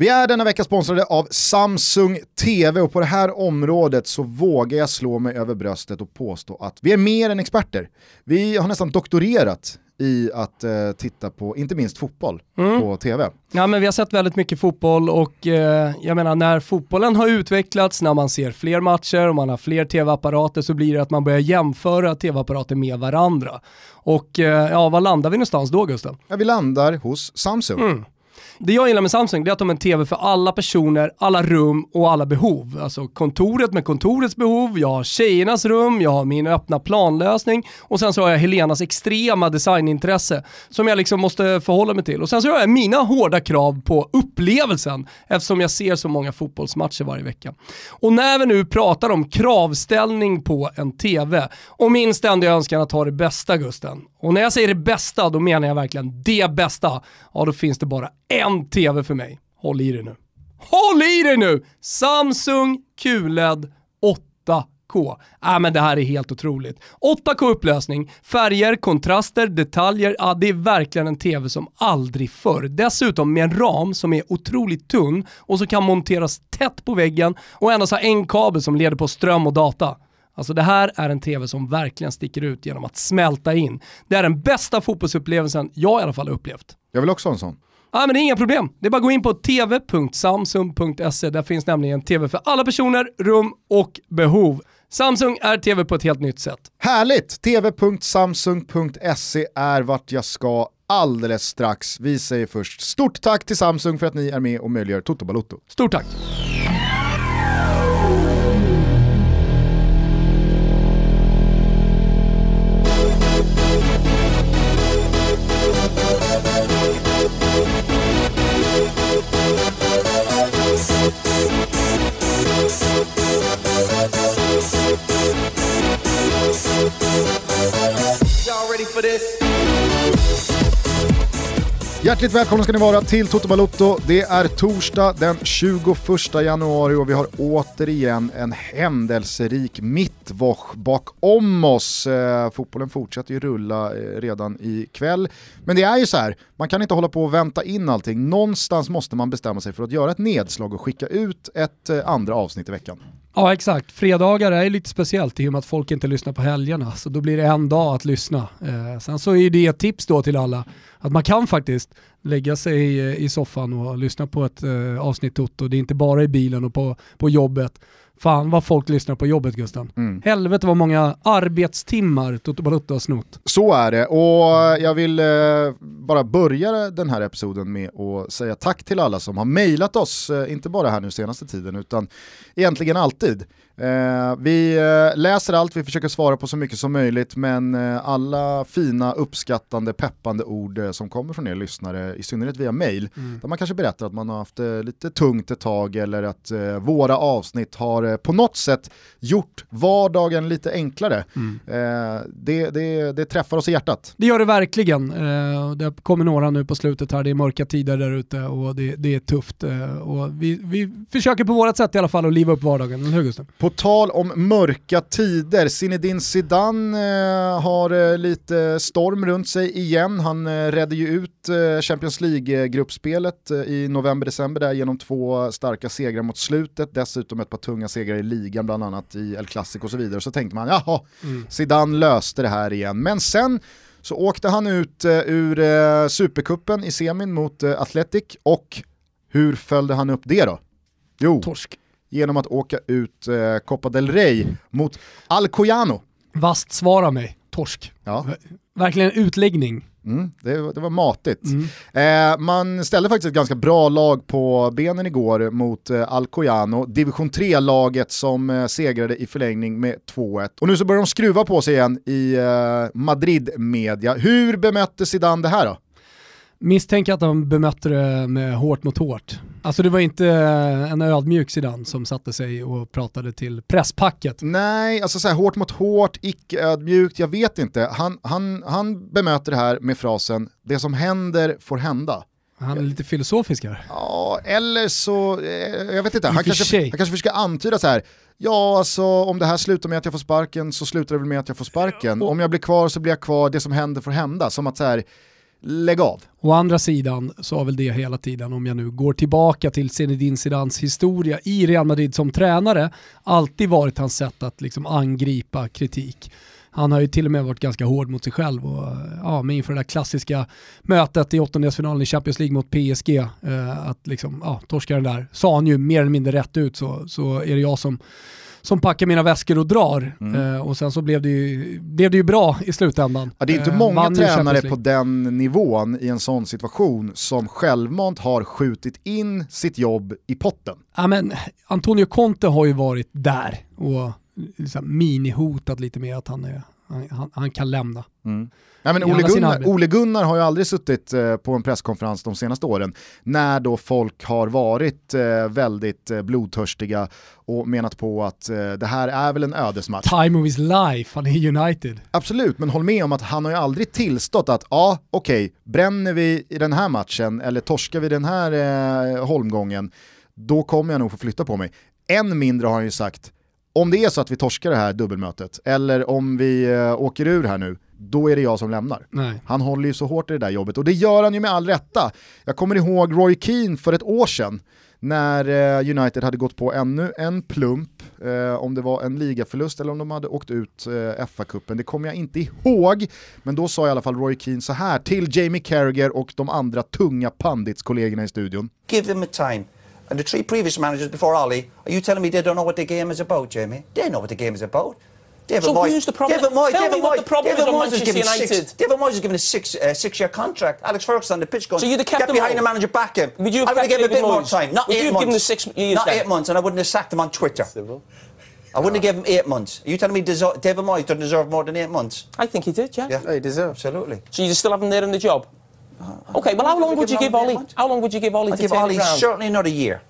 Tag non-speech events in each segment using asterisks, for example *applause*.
Vi är denna vecka sponsrade av Samsung TV och på det här området så vågar jag slå mig över bröstet och påstå att vi är mer än experter. Vi har nästan doktorerat i att eh, titta på, inte minst fotboll, Mm. på TV. Ja men vi har sett väldigt mycket fotboll och eh, jag menar när fotbollen har utvecklats, när man ser fler matcher och man har fler tv-apparater så blir det att man börjar jämföra tv-apparater med varandra. Och eh, ja, var landar vi någonstans då Gusten? Ja, vi landar hos Samsung. Mm. Det jag gillar med Samsung det är att de har en TV för alla personer, alla rum och alla behov. Alltså kontoret med kontorets behov, jag har tjejernas rum, jag har min öppna planlösning och sen så har jag Helenas extrema designintresse som jag liksom måste förhålla mig till. Och sen så har jag mina hårda krav på upplevelsen eftersom jag ser så många fotbollsmatcher varje vecka. Och när vi nu pratar om kravställning på en TV och min ständiga önskan att ha det bästa Gusten. Och när jag säger det bästa då menar jag verkligen det bästa. Ja då finns det bara en TV för mig. Håll i dig nu. Håll i dig nu! Samsung QLED 8K. Äh, men det här är helt otroligt. 8K upplösning, färger, kontraster, detaljer. Ja, det är verkligen en TV som aldrig förr. Dessutom med en ram som är otroligt tunn och som kan monteras tätt på väggen och endast ha en kabel som leder på ström och data. Alltså det här är en TV som verkligen sticker ut genom att smälta in. Det är den bästa fotbollsupplevelsen jag i alla fall har upplevt. Jag vill också ha en sån. Ja men det är inga problem. Det är bara att gå in på tv.samsung.se. Där finns nämligen TV för alla personer, rum och behov. Samsung är TV på ett helt nytt sätt. Härligt! tv.samsung.se är vart jag ska alldeles strax. Vi säger först stort tack till Samsung för att ni är med och möjliggör Toto Balotto. Stort tack! Hjärtligt välkomna ska ni vara till Toto Balotto. Det är torsdag den 21 januari och vi har återigen en händelserik mittwoch bakom oss. Eh, fotbollen fortsätter ju rulla eh, redan ikväll. Men det är ju så här, man kan inte hålla på och vänta in allting. Någonstans måste man bestämma sig för att göra ett nedslag och skicka ut ett eh, andra avsnitt i veckan. Ja exakt, fredagar är lite speciellt i och med att folk inte lyssnar på helgerna. Så då blir det en dag att lyssna. Eh, sen så är det ett tips då till alla att man kan faktiskt lägga sig i, i soffan och lyssna på ett eh, avsnitt Toto. Det är inte bara i bilen och på, på jobbet. Fan vad folk lyssnar på jobbet Gusten. Mm. Helvete vad många arbetstimmar Toto Balotto har snott. Så är det och jag vill eh, bara börja den här episoden med att säga tack till alla som har mejlat oss, eh, inte bara här nu senaste tiden utan egentligen alltid. Eh, vi eh, läser allt, vi försöker svara på så mycket som möjligt men eh, alla fina, uppskattande, peppande ord eh, som kommer från er lyssnare, i synnerhet via mail, där man kanske berättar att man har haft lite tungt ett tag eller att eh, våra avsnitt har eh, på något sätt gjort vardagen lite enklare. Eh, det, det, det träffar oss i hjärtat. Det gör det verkligen. Eh, Det kommer några nu på slutet här, det är mörka tider där ute och det, det är tufft. Eh, Och vi, vi försöker på vårt sätt i alla fall att liva upp vardagen, eller hur Gusten? På tal om mörka tider, Zinedine Zidane eh, har eh, lite storm runt sig igen. Han eh, redde ju ut eh, Champions League-gruppspelet eh, i november-december där genom två starka segrar mot slutet, dessutom ett par tunga segrar i ligan, bland annat i El Clasico och så vidare. Så tänkte man, jaha, Zidane löste det här igen. Men sen så åkte han ut eh, ur Supercupen i semin mot Athletic och hur följde han upp det då? Jo, Torsk. Genom att åka ut eh, Copa del Rey mot Alcoyano. Vast svara mig, torsk. Ja, Verkligen en utläggning. mm, det, var- det var matigt. Mm. Eh, man ställde faktiskt ett ganska bra lag på benen igår mot eh, Alcoyano, division 3-laget som eh, segrade i förlängning med 2-1. Och nu så börjar de skruva på sig igen i eh, Madrid-media. Hur bemötte Zidane det här då? Misstänker att de bemötte det med hårt mot hårt. Alltså det var inte en ödmjuk Zidane som satte sig och pratade till presspacket. Nej, alltså så här, hårt mot hårt, icke-ödmjukt, jag vet inte. Han, han, han bemöter det här med frasen “det som händer får hända”. Han är lite filosofisk här. Ja, eller så, eh, jag vet inte, han kanske, han kanske försöker antyda så här. Ja, alltså om det här slutar med att jag får sparken så slutar det väl med att jag får sparken. Om jag blir kvar så blir jag kvar, det som händer får hända. Som att så här, lägg av. Å andra sidan så har väl det hela tiden, om jag nu går tillbaka till Zinedine Zidans historia i Real Madrid som tränare, alltid varit hans sätt att liksom angripa kritik. Han har ju till och med varit ganska hård mot sig själv och ja, men inför det där klassiska mötet i åttondelsfinalen i Champions League mot PSG, eh, att liksom, ja, torska den där, sa han ju mer eller mindre rätt ut så, så är det jag som som packar mina väskor och drar. Mm. Eh, och sen så blev det, ju, blev det ju bra i slutändan. Ja, det är inte eh, många tränare på den nivån i en sån situation som självmant har skjutit in sitt jobb i potten. Ja, men Antonio Conte har ju varit där och liksom minihotat lite mer att han, är, han, han kan lämna. Mm. Ja, men Ole, Gunnar, Ole Gunnar har ju aldrig suttit eh, på en presskonferens de senaste åren när då folk har varit eh, väldigt eh, blodtörstiga och menat på att eh, det här är väl en ödesmatch. Time of his life, han är United. Absolut, men håll med om att han har ju aldrig tillstått att ja, okej, okay, bränner vi i den här matchen eller torskar vi den här eh, holmgången, då kommer jag nog få flytta på mig. Än mindre har han ju sagt, om det är så att vi torskar det här dubbelmötet, eller om vi äh, åker ur här nu, då är det jag som lämnar. Nej. Han håller ju så hårt i det där jobbet och det gör han ju med all rätta. Jag kommer ihåg Roy Keane för ett år sedan när eh, United hade gått på ännu en plump, eh, om det var en ligaförlust eller om de hade åkt ut eh, FA-cupen, det kommer jag inte ihåg. Men då sa i alla fall Roy Keane så här till Jamie Carragher och de andra tunga panditskollegorna i studion. Give them a time. And the three previous managers before Ali, are you telling me they don't know what the game is about, Jamie? They know what the game is about. David so Moyes, who's the problem? David Moyes, Tell David me what the problem David is Moyes is giving United. Six, David Moyes is given a six, uh, six-year contract. Alex Ferguson on the pitch going, so you'd have kept get behind the manager, back him. Would you have I would have given him a bit Moyes? more time. Not would eight you have months. given the six years Not then? eight months, and I wouldn't have sacked him on Twitter. Civil. I wouldn't have given him eight months. Are you telling me deserve, David Moyes doesn't deserve more than eight months? I think he did, yeah. Yeah, he deserves. Absolutely. So you still have him there in the job? Uh, okay, well, how long would you give Ollie? How long would you give Ollie I'd to give turn Ollie around? certainly another year.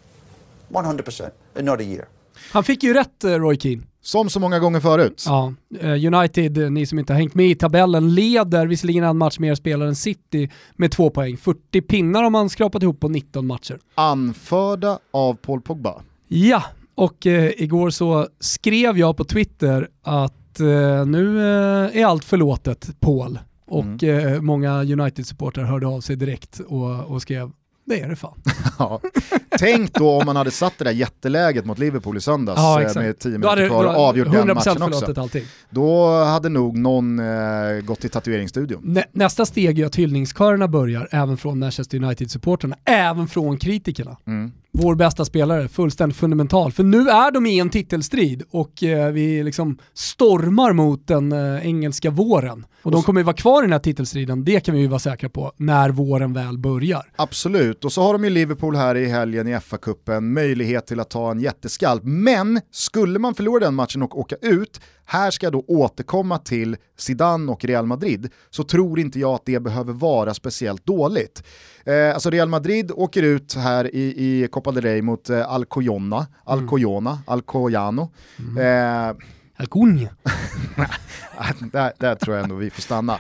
100%. Another year. Han fick ju rätt, eh, Roy Keane. Som så många gånger förut. Ja, eh, United, eh, ni som inte har hängt med i tabellen, leder visserligen en match mer spelare än City med två poäng. 40 pinnar har man skrapat ihop på 19 matcher. Anförda av Paul Pogba. Ja, och eh, igår så skrev jag på Twitter att eh, nu eh, är allt förlåtet Paul. Och mm. eh, många United-supportrar hörde av sig direkt och, och skrev det är det fan. *laughs* ja. Tänk då om man hade satt det där jätteläget mot Liverpool i söndags ja, eh, med 10 minuter kvar och avgjort den matchen också. Allting. Då hade nog någon eh, gått till tatueringsstudion. Nä, nästa steg är att hyllningskörerna börjar även från Manchester United-supporterna, även från kritikerna. Mm vår bästa spelare, fullständigt fundamental. För nu är de i en titelstrid och eh, vi liksom stormar mot den eh, engelska våren. Och de kommer ju vara kvar i den här titelstriden, det kan vi ju vara säkra på, när våren väl börjar. Absolut, och så har de ju Liverpool här i helgen i FA-cupen, möjlighet till att ta en jätteskalp. Men skulle man förlora den matchen och åka ut, här ska jag då återkomma till Zidane och Real Madrid, så tror inte jag att det behöver vara speciellt dåligt. Eh, alltså Real Madrid åker ut här i, i Copa del Rey mot eh, Alcoyonna, Alcoyona, mm. Alcoyano. Mm. Eh, Alcunha. *laughs* där, där tror jag ändå vi får stanna.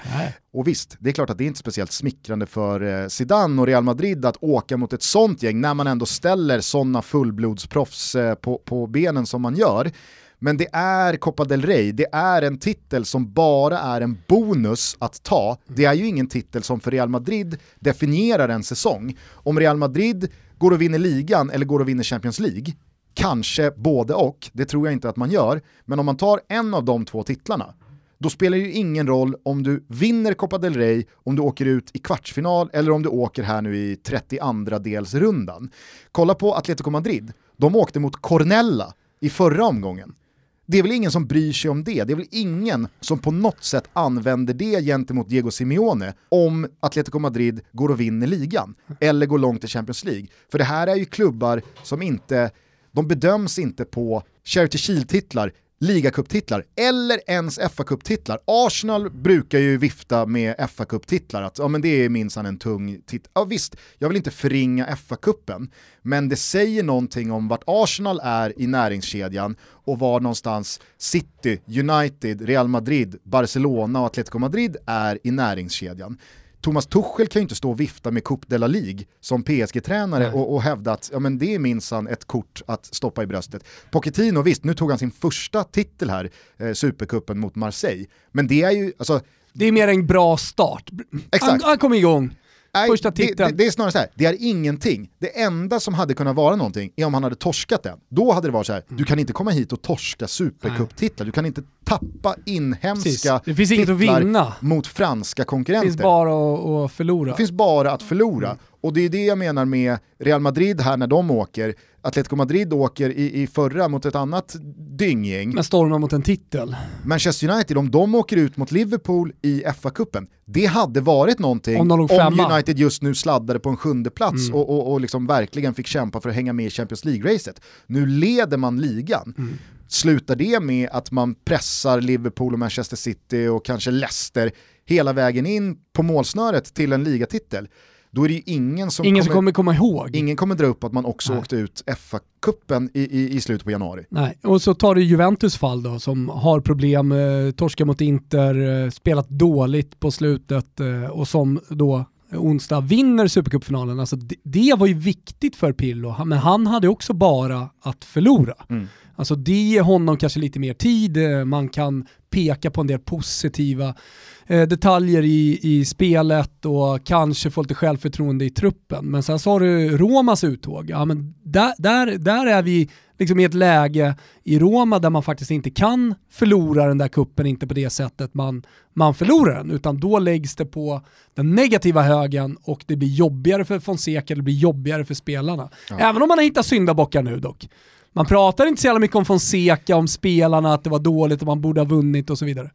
Och visst, det är klart att det är inte speciellt smickrande för eh, Zidane och Real Madrid att åka mot ett sånt gäng när man ändå ställer sådana fullblodsproffs eh, på, på benen som man gör. Men det är Copa del Rey, det är en titel som bara är en bonus att ta. Det är ju ingen titel som för Real Madrid definierar en säsong. Om Real Madrid går och vinner ligan eller går och vinner Champions League, kanske både och, det tror jag inte att man gör, men om man tar en av de två titlarna, då spelar det ju ingen roll om du vinner Copa del Rey, om du åker ut i kvartsfinal eller om du åker här nu i 32 delsrundan. Kolla på Atletico Madrid, de åkte mot Cornella i förra omgången det är väl ingen som bryr sig om det. Det är väl ingen som på något sätt använder det gentemot Diego Simeone om Atletico Madrid går och vinner ligan eller går långt i Champions League. För det här är ju klubbar som inte, de bedöms inte på Charity Shield-titlar ligacuptitlar eller ens FA-cuptitlar. Arsenal brukar ju vifta med FA-cuptitlar, att ja, men det är minsann en tung titel. Ja visst, jag vill inte förringa FA-cupen, men det säger någonting om vart Arsenal är i näringskedjan och var någonstans City, United, Real Madrid, Barcelona och Atletico Madrid är i näringskedjan. Thomas Tuchel kan ju inte stå och vifta med Coupe de la Ligue som PSG-tränare och, och hävda att ja, men det är minsann ett kort att stoppa i bröstet. Pochettino, visst, nu tog han sin första titel här, eh, Supercupen mot Marseille, men det är ju, alltså, Det är mer en bra start. Exakt. Han, han kom igång. Nej, Första det, titeln. det, det är snarare så här, det är ingenting. Det enda som hade kunnat vara någonting är om han hade torskat den. Då hade det varit så här, du kan inte komma hit och torska supercuptitlar, du kan inte tappa inhemska Precis. Det finns inget att vinna. mot franska Det konkurrenter. finns bara att, förlora. Det finns bara att förlora. Och det är det jag menar med Real Madrid här när de åker. Atletico Madrid åker i, i förra mot ett annat dynggäng. Men stormar mot en titel. Manchester United, om de åker ut mot Liverpool i FA-cupen, det hade varit någonting Om om. United just nu sladdade på en sjunde plats Mm. och, och, och liksom verkligen fick kämpa för att hänga med i Champions League-racet. Nu leder man ligan. Mm. Slutar det med att man pressar Liverpool och Manchester City och kanske Leicester hela vägen in på målsnöret till en ligatitel, då är det ju ingen som Ingen som kommer komma ihåg. Ingen kommer dra upp att man också Nej. åkte ut FA-cupen i, i, i slutet på januari. Nej, och så tar du Juventus fall då som har problem, eh, torska mot Inter, eh, spelat dåligt på slutet eh, och som då onsdag vinner Supercupfinalen. Alltså det, det var ju viktigt för Pirlo, Han- men han hade också bara att förlora. Mm. Alltså det ger honom kanske lite mer tid, eh, man kan peka på en del positiva eh, detaljer i, i spelet och kanske få lite självförtroende i truppen. Men sen så har du Romas uttåg, ja men där, där, där är vi liksom i ett läge i Roma där man faktiskt inte kan förlora den där kuppen inte på det sättet man, man förlorar den, utan då läggs det på den negativa högen och det blir jobbigare för Fonseca, det blir jobbigare för spelarna. Även om man har hittat syndabockar nu dock. Man pratar inte så jävla mycket om Fonseca, om spelarna, att det var dåligt och man borde ha vunnit och så vidare.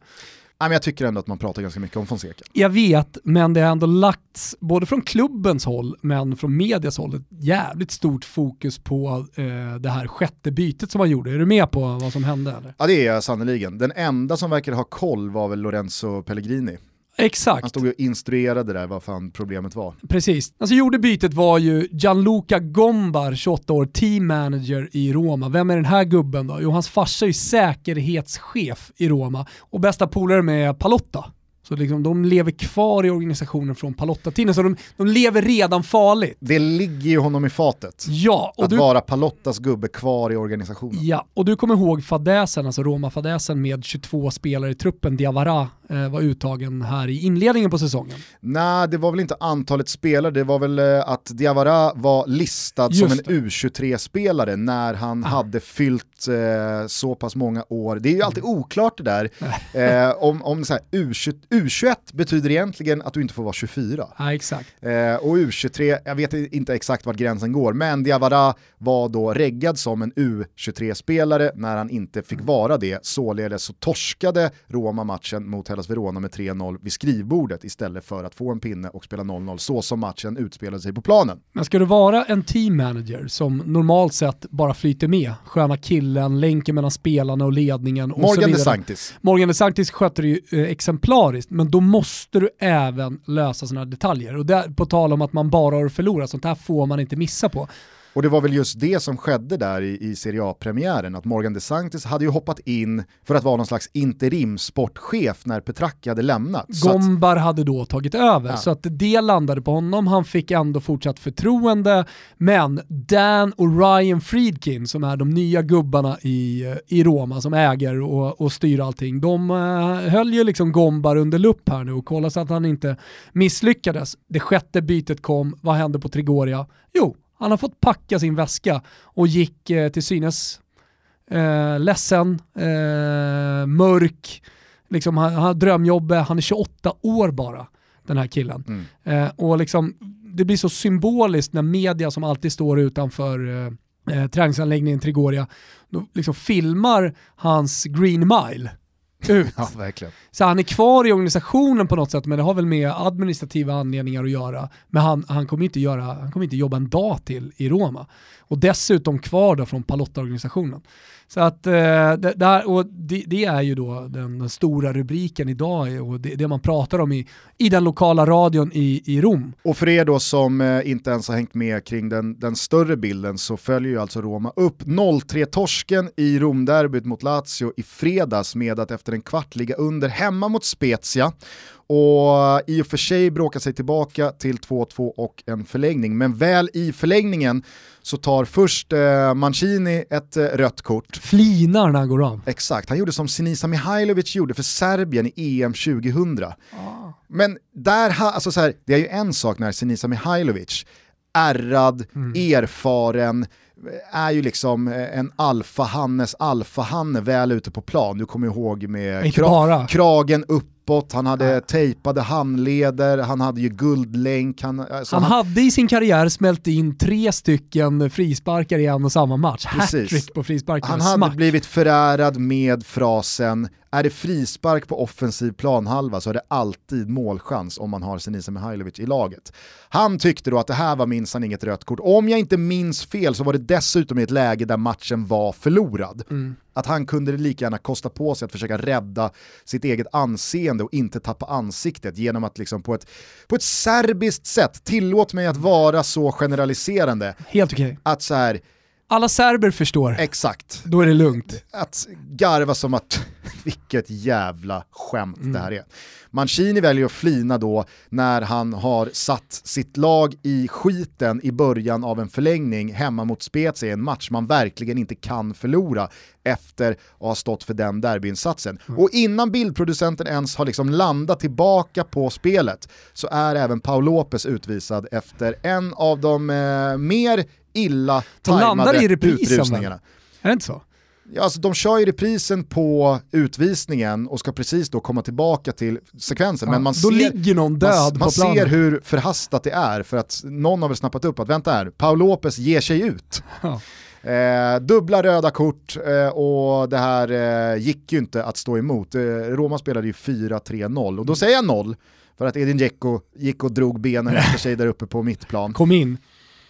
Men jag tycker ändå att man pratar ganska mycket om Fonseca. Jag vet, men det har ändå lagts, både från klubbens håll men från medias håll, ett jävligt stort fokus på eh, det här sjätte bytet som man gjorde. Är du med på vad som hände? Eller? Ja det är jag sannerligen. Den enda som verkar ha koll var väl Lorenzo Pellegrini. Han Exakt, stod och instruerade där vad fan problemet var. precis. Alltså gjorde bytet var ju Gianluca Gombar, 28 år, team manager i Roma. Vem är den här gubben då? Jo, hans farsa är säkerhetschef i Roma och bästa polare med Palotta. Så liksom, de lever kvar i organisationen från Palotta-tiden, så de, de lever redan farligt. Det ligger ju honom i fatet. Ja, och att du, vara Palottas gubbe kvar i organisationen. Ja, och du kommer ihåg fadäsen, alltså Roma-fadäsen med 22 spelare i truppen. Diawara var uttagen här i inledningen på säsongen. Nej, det var väl inte antalet spelare, det var väl eh, att Diawara var listad Just som en U23-spelare när han Ah. hade fyllt eh, så pass många år. Det är ju alltid oklart det där. *laughs* Eh, om om så här, U20, U21 betyder egentligen att du inte får vara 24. Ja, exakt. Eh, och U23, jag vet inte exakt vart gränsen går, men Diawara var då reggad som en U23-spelare när han inte fick vara det. Således så torskade Roma matchen mot Hellas Verona med 3-0 vid skrivbordet istället för att få en pinne och spela 0-0 så som matchen utspelade sig på planen. Men ska du vara en team manager som normalt sett bara flyter med, sköna killen, länken mellan spelarna och ledningen och så Morgan vidare. DeSantis. Morgan DeSantis sköter det ju eh, exemplariskt, men då måste du även lösa sådana detaljer. Och där, på tal om att man bara har förlorat, sånt här får man inte missa på. Och det var väl just det som skedde där i, i Serie A-premiären, att Morgan DeSantis hade ju hoppat in för att vara någon slags interimsportchef när Petracchi hade lämnat. Så att- Gombar hade då tagit över, Ja. så att det landade på honom. Han fick ändå fortsatt förtroende, men Dan och Ryan Friedkin, som är de nya gubbarna i, i Roma, som äger och, och styr allting, de eh, höll ju liksom Gombar under lupp här nu och kollade så att han inte misslyckades. Det sjätte bytet kom, vad hände på Trigoria? Jo, han har fått packa sin väska och gick eh, till synes eh, ledsen, eh, mörk, liksom, han, han har drömjobbet, han är 28 år bara, den här killen. Mm. Eh, och liksom, det blir så symboliskt när media som alltid står utanför eh, eh, träningsanläggningen Trigoria, då liksom filmar hans green mile ut. Ja. Så han är kvar i organisationen på något sätt, men det har väl med administrativa anledningar att göra. Men han, han, kommer inte göra, han kommer inte jobba en dag till i Roma. Och dessutom kvar då från Palotta-organisationen. Så att eh, det, där, och det, det är ju då den, den stora rubriken idag och det, det man pratar om i, i den lokala radion i, i Rom. Och för er då som eh, inte ens har hängt med kring den, den större bilden så följer ju alltså Roma upp 0-3-torsken i Romderbyt mot Lazio i fredags med att efter en kvart ligga under hemma mot Spezia och i och för sig bråkar sig tillbaka till 2-2 och en förlängning. Men väl i förlängningen så tar först eh, Mancini ett eh, rött kort. Flinar när han går av. Exakt, han gjorde som Sinisa Mihailovic gjorde för Serbien i EM 2000. Ah. Men där, alltså så här, det är ju en sak när Sinisa Mihailovic, ärrad, mm. erfaren, är ju liksom eh, en alfahannes alfahanne väl ute på plan. Du kommer ihåg med kra kragen upp uppåt, han hade ja. tejpade handleder, han hade ju guldlänk. Han, alltså han, han, hade i sin karriär smält in tre stycken frisparkar i en och samma match. Hattrick på frisparkar. Han hade blivit förärad med frasen är det frispark på offensiv planhalva så är det alltid målchans om man har Senisa Mihailovic i laget. Han tyckte då att det här var minsann inget rött kort. Om jag inte minns fel så var det dessutom i ett läge där matchen var förlorad. Mm. Att han kunde lika gärna kosta på sig att försöka rädda sitt eget anseende och inte tappa ansiktet genom att liksom på ett, på ett serbiskt sätt, tillåt mig att vara så generaliserande. Helt okej. Okay. Att så här, alla serber förstår. Exakt. Då är det lugnt. Att garva som att, *laughs* vilket jävla skämt mm. det här är. Mancini väljer att flina då när han har satt sitt lag i skiten i början av en förlängning hemma mot Spezia, en match man verkligen inte kan förlora efter att ha stått för den derbyinsatsen. Mm. Och innan bildproducenten ens har liksom landat tillbaka på spelet så är även Paul Lopez utvisad efter en av de eh, mer illa tajmade utrusningarna. Är det inte så? Ja, alltså, de kör ju reprisen på utvisningen och ska precis då komma tillbaka till sekvensen. Ja, men man då ser, ligger någon död man, på man planen. ser hur förhastat det är för att någon har väl snappat upp att vänta här, Paul Lopez ger sig ut. Ja. Eh, dubbla röda kort eh, och det här eh, gick ju inte att stå emot. Eh, Roma spelade ju 4-3-0 och då säger jag 0 för att Edin Dzeko gick och drog benen efter sig där uppe på mittplan. Kom in.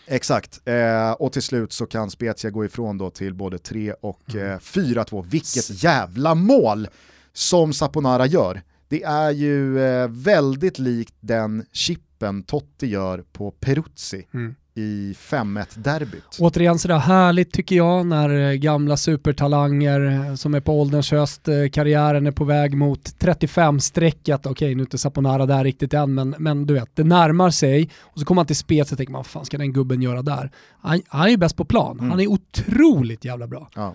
Exakt, eh, och till slut så kan Spezia gå ifrån då till både 3 och mm. eh, 4-2. Vilket jävla mål som Saponara gör. Det är ju eh, väldigt likt den chippen Totti gör på Peruzzi. Mm i 5-1-derbyt. Återigen sådär härligt tycker jag när eh, gamla supertalanger eh, som är på ålderns höst, eh, karriären är på väg mot 35-strecket, okej nu är inte Saponara där riktigt än men, men du vet, det närmar sig och så kommer man till spets och tänker man vad fan ska den gubben göra där? Han, han är ju bäst på plan, mm. han är otroligt jävla bra. Ja.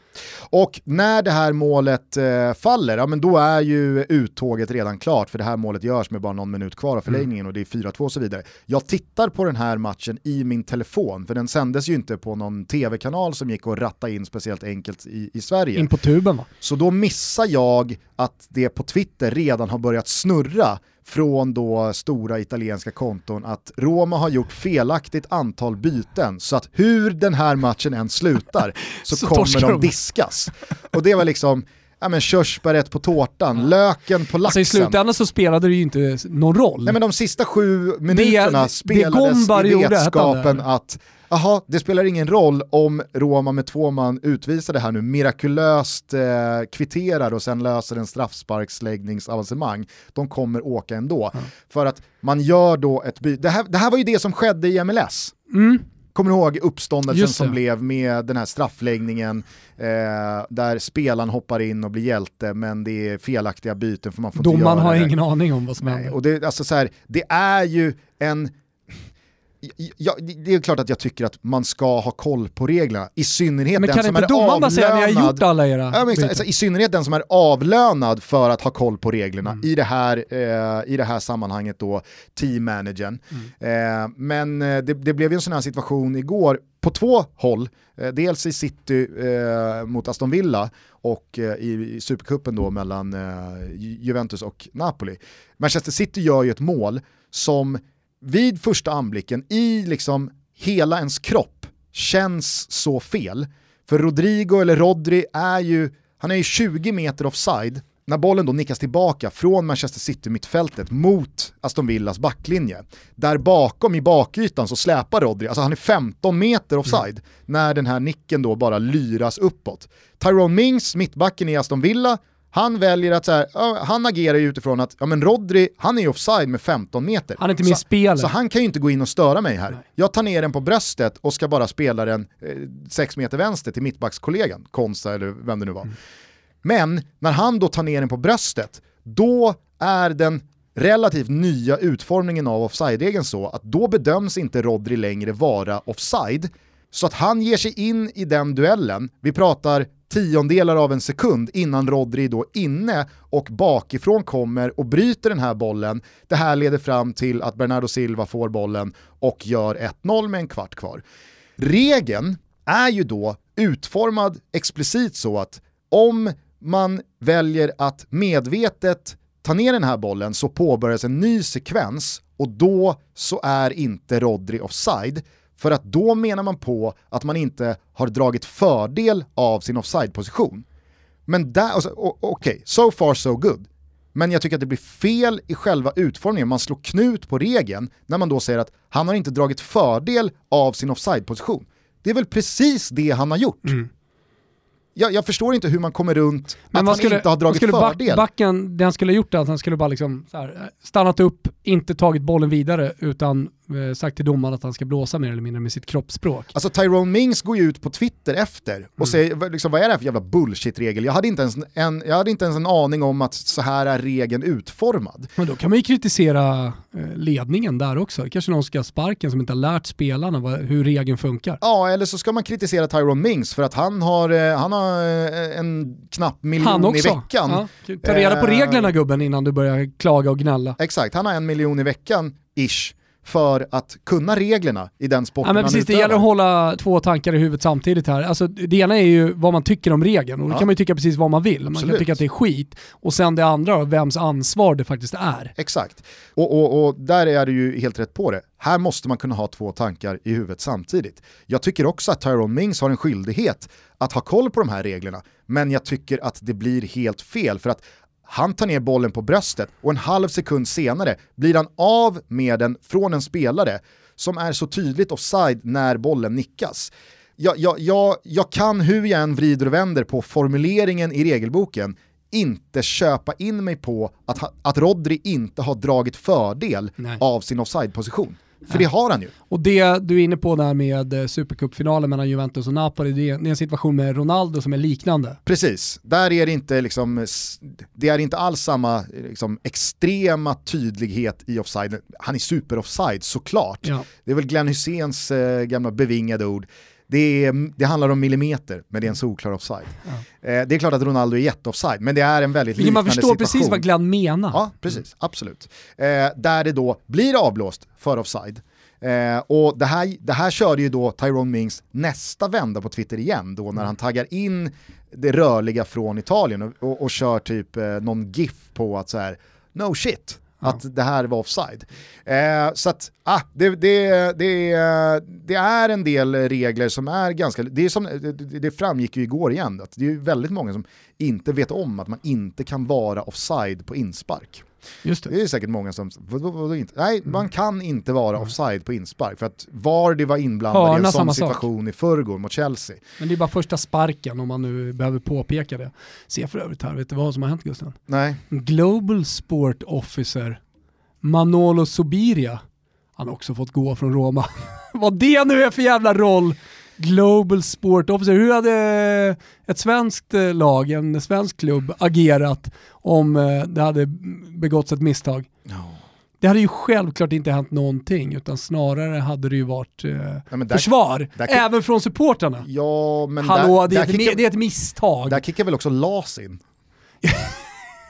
Och när det här målet eh, faller, ja men då är ju uttåget redan klart för det här målet görs med bara någon minut kvar av förlängningen mm. och det är 4-2 och så vidare. Jag tittar på den här matchen i min telefon, för den sändes ju inte på någon tv-kanal som gick att ratta in speciellt enkelt i, i Sverige. In på tuben va? Så då missar jag att det på Twitter redan har börjat snurra från då stora italienska konton att Roma har gjort felaktigt antal byten så att hur den här matchen än slutar *laughs* så, så kommer de diskas. Och det var liksom, ja men körsbäret på tårtan, löken på laxen. Alltså i slutändan så spelade det ju inte någon roll. Nej men de sista sju minuterna det, spelades det i vetskapen att Jaha, det spelar ingen roll om Roma med två man utvisade här nu mirakulöst eh, kvitterar och sen löser en straffsparksläggningsavancemang. De kommer åka ändå. Mm. För att man gör då ett byte. Det det här var ju det som skedde i MLS. Mm. Kommer du ihåg uppståndelsen som blev med den här straffläggningen eh, där spelaren hoppar in och blir hjälte men det är felaktiga byten för man får Domaren inte har ingen aning om vad som händer. Och det, alltså så här, det är ju en Ja, det är klart att jag tycker att man ska ha koll på reglerna, i synnerhet den som är avlönad. Säga, ni har gjort alla era ja, men, alltså, I synnerhet den som är avlönad för att ha koll på reglerna, mm. i, det här, eh, i det här sammanhanget då teammanagern. Mm. Eh, men eh, det, det, blev ju en sån här situation igår på två håll, eh, dels i City eh, mot Aston Villa och eh, i, i Supercupen då mellan Juventus och Napoli. Manchester City gör ju ett mål som vid första anblicken i liksom hela ens kropp känns så fel. För Rodrigo eller Rodri är ju, han är ju 20 meter offside när bollen då nickas tillbaka från Manchester City-mittfältet mot Aston Villas backlinje. Där bakom i bakytan så släpar Rodri, alltså han är 15 meter offside, mm. när den här nicken då bara lyras uppåt. Tyrone Mings, mittbacken i Aston Villa, han väljer att så här, han agerar ju utifrån att ja, men Rodri, han är ju offside med 15 meter. Han är inte med i spelet. Så han kan ju inte gå in och störa mig här. Nej. Jag tar ner den på bröstet och ska bara spela den 6 eh, meter vänster till mittbackskollegan, Konsta eller vem det nu var. Mm. Men när han då tar ner den på bröstet, då är den relativt nya utformningen av offside-regeln så att då bedöms inte Rodri längre vara offside. Så att han ger sig in i den duellen, vi pratar tiondelar av en sekund innan Rodri då inne och bakifrån kommer och bryter den här bollen. Det här leder fram till att Bernardo Silva får bollen och gör 1-0 med en kvart kvar. Regeln är ju då utformad explicit så att om man väljer att medvetet ta ner den här bollen så påbörjas en ny sekvens och då så är inte Rodri offside. För att då menar man på att man inte har dragit fördel av sin offside-position. Men där, alltså, okej, okay, so far so good. Men jag tycker att det blir fel i själva utformningen, man slår knut på regeln när man då säger att han har inte dragit fördel av sin offside-position. Det är väl precis det han har gjort. Mm jag, jag, förstår inte hur man kommer runt Men att han skulle, inte har dragit skulle fördel. Backen, det han skulle ha gjort är att han skulle bara liksom här, stannat upp, inte tagit bollen vidare utan eh, sagt till domaren att han ska blåsa mer eller mindre med sitt kroppsspråk. Alltså Tyrone Mings går ju ut på Twitter efter och mm. säger liksom, vad är det här för jävla bullshit-regel? Jag, hade inte ens en, jag hade inte ens en aning om att så här är regeln utformad. Men då kan man ju kritisera eh, ledningen där också. Kanske någon ska ha sparken som inte har lärt spelarna vad, hur regeln funkar. Ja, eller så ska man kritisera Tyrone Mings för att han har, eh, han har eh, en knapp miljon i veckan. Ja. Ta reda på reglerna gubben innan du börjar klaga och gnälla. Exakt, han har en miljon i veckan, ish för att kunna reglerna i den sporten ja, men precis, Det gäller att hålla två tankar i huvudet samtidigt här. Alltså, det ena är ju vad man tycker om regeln och då ja. kan man ju tycka precis vad man vill. Man Absolut. kan tycka att det är skit. Och sen det andra då, vems ansvar det faktiskt är. Exakt. Och, och, och där är du ju helt rätt på det. Här måste man kunna ha två tankar i huvudet samtidigt. Jag tycker också att Tyrone Mings har en skyldighet att ha koll på de här reglerna, men jag tycker att det blir helt fel för att han tar ner bollen på bröstet och en halv sekund senare blir han av med den från en spelare som är så tydligt offside när bollen nickas. Jag, jag, jag, jag kan hur jag än vrider och vänder på formuleringen i regelboken inte köpa in mig på att, att Rodri inte har dragit fördel Nej. av sin offside-position. För det har han ju. Och det du är inne på där med eh, supercupfinalen mellan Juventus och Napoli, det är, en situation med Ronaldo som är liknande. Precis, där är det inte, liksom, det är inte alls samma liksom, extrema tydlighet i offside. Han är super-offside såklart. Ja. Det är väl Glenn Hyséns eh, gamla bevingade ord. Det, är, det, handlar om millimeter, men det är en solklar offside. Ja. Eh, det är klart att Ronaldo är jätteoffside, men det är en väldigt liknande situation. Man förstår precis vad Glenn menar. Ja, precis, mm. absolut. Eh, där det då blir avblåst för offside. Eh, och det här, det här körde ju då Tyrone Mings nästa vända på Twitter igen, då när mm. han taggar in det rörliga från Italien och, och, och kör typ eh, någon GIF på att så här, no shit, att det här var offside. Eh, så att, ah, det, det, det, det, är en del regler som är ganska, det, är som, det, det framgick ju igår igen, att det är väldigt många som inte vet om att man inte kan vara offside på inspark. Just det. det är säkert många som, nej mm. man kan inte vara offside på inspark för att Vardy var inblandad Hörna, i en sån situation sak. i förrgår mot Chelsea. Men det är bara första sparken om man nu behöver påpeka det. Se för övrigt här, vet du vad som har hänt Gusten? Nej. Global Sport Officer Manolo Subiria, han har också fått gå från Roma. *laughs* vad det nu är för jävla roll! Global Sport Officer. Hur hade ett svenskt eh, lag, en svensk klubb, agerat om eh, det hade begåtts ett misstag? No. Det hade ju självklart inte hänt någonting, utan snarare hade det ju varit eh, ja, där, försvar, där även från supportrarna. Ja, men Hallå, där, det, är ett, kickar, det är ett misstag. Där kickar väl också LAS in? *laughs*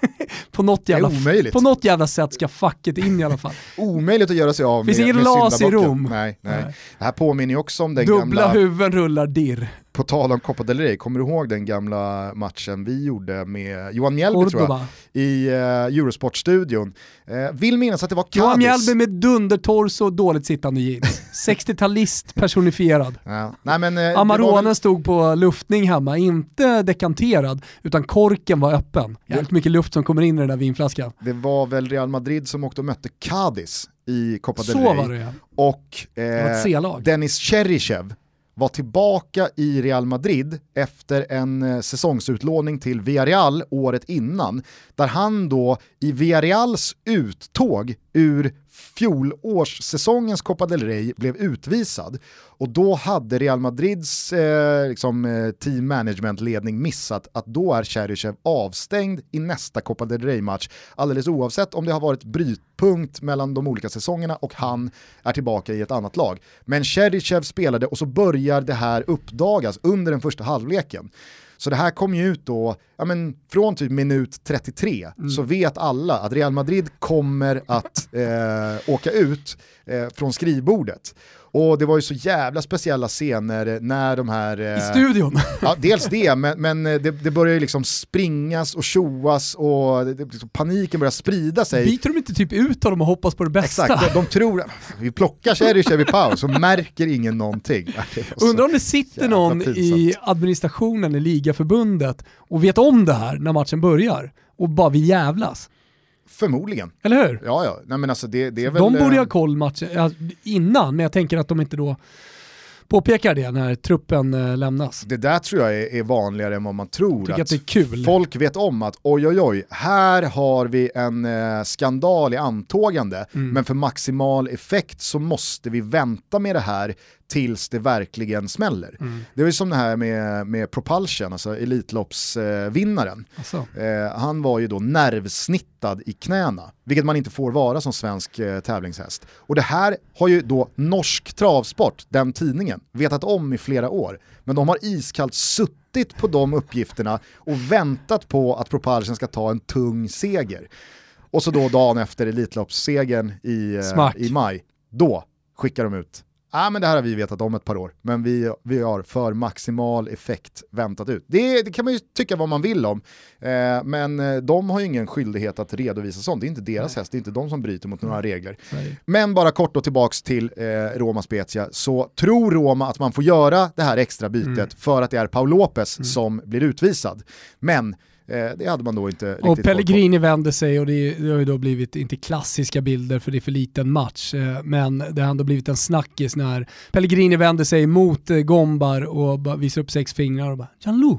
*laughs* på, något jävla, på något jävla sätt ska facket in i alla fall. *laughs* omöjligt att göra sig av med Finns ingen las i Rom. Nej, nej. nej. Det här påminner ju också om den Dubbla gamla... Dubbla huvuden rullar dirr. På tal om Copa del Rey, kommer du ihåg den gamla matchen vi gjorde med Johan Mjällby tror jag, i uh, Eurosport-studion? Uh, vill minnas att det var Cadiz. Johan Mjällby med dundertorso och dåligt sittande jeans. *laughs* 60-talist personifierad. Ja. Nej, men, uh, Amaronen väl... stod på luftning hemma, inte dekanterad, utan korken var öppen. Jävligt mycket luft som kommer in i den där vinflaskan. Det var väl Real Madrid som åkte och mötte Cadiz i Copa del Rey. Så var det ja. Och eh, Dennis Cheryshev var tillbaka i Real Madrid efter en eh, säsongsutlåning till Villarreal året innan, där han då i Villarreals uttåg ur fjolårssäsongens Copa del Rey blev utvisad och då hade Real Madrids eh, liksom, eh, team management-ledning missat att då är Cheryshev avstängd i nästa Copa del Rey-match alldeles oavsett om det har varit brytpunkt mellan de olika säsongerna och han är tillbaka i ett annat lag. Men Cheryshev spelade och så börjar det här uppdagas under den första halvleken. Så det här kom ju ut då, ja men från typ minut 33 mm. så vet alla att Real Madrid kommer att eh, åka ut eh, från skrivbordet. Och det var ju så jävla speciella scener när de här... Eh, I studion? *laughs* Ja, dels det, men, men det, det börjar ju liksom springas och tjoas och det, liksom, paniken börjar sprida sig. Byter de inte typ ut dem och hoppas på det bästa? Exakt, de, de tror vi plockar Cheryshev i paus och märker ingen någonting. Undrar om det sitter någon pinsamt. i administrationen i ligaförbundet och vet om det här när matchen börjar och bara vi jävlas. Förmodligen. Eller hur? Ja, ja. Nej, men alltså det, det är väl, de borde ha eh, koll matchen innan, men jag tänker att de inte då påpekar det när truppen eh, lämnas. Det där tror jag är, är vanligare än vad man tror. Att, att, det är kul. Folk vet om att oj oj oj, här har vi en eh, skandal i antågande, mm. men för maximal effekt så måste vi vänta med det här tills det verkligen smäller. Mm. Det var som det här med, med Propulsion, alltså Elitloppsvinnaren. Alltså. Eh, han var ju då nervsnittad i knäna, vilket man inte får vara som svensk eh, tävlingshäst. Och det här har ju då Norsk Travsport, den tidningen, vetat om i flera år. Men de har iskallt suttit på de uppgifterna och väntat på att Propulsion ska ta en tung seger. Och så då dagen efter Elitloppssegern i, eh, i maj, då skickar de ut ah, men det här har vi vetat om ett par år, men vi, vi har för maximal effekt väntat ut. Det, det kan man ju tycka vad man vill om, eh, men eh, de har ju ingen skyldighet att redovisa sånt. Det är inte deras Nej. häst, det är inte de som bryter mot några regler. Nej. Men bara kort och tillbaks till eh, Roma Spezia, så tror Roma att man får göra det här extra bytet mm. för att det är Paul Lopez mm. som blir utvisad. Men det hade man då inte riktigt Och Pellegrini vänder sig och det, det, har ju då blivit, inte klassiska bilder för det är för liten match, eh, men det har ändå blivit en snackis när Pellegrini vänder sig mot eh, Gombar och visar upp sex fingrar och bara Janlu,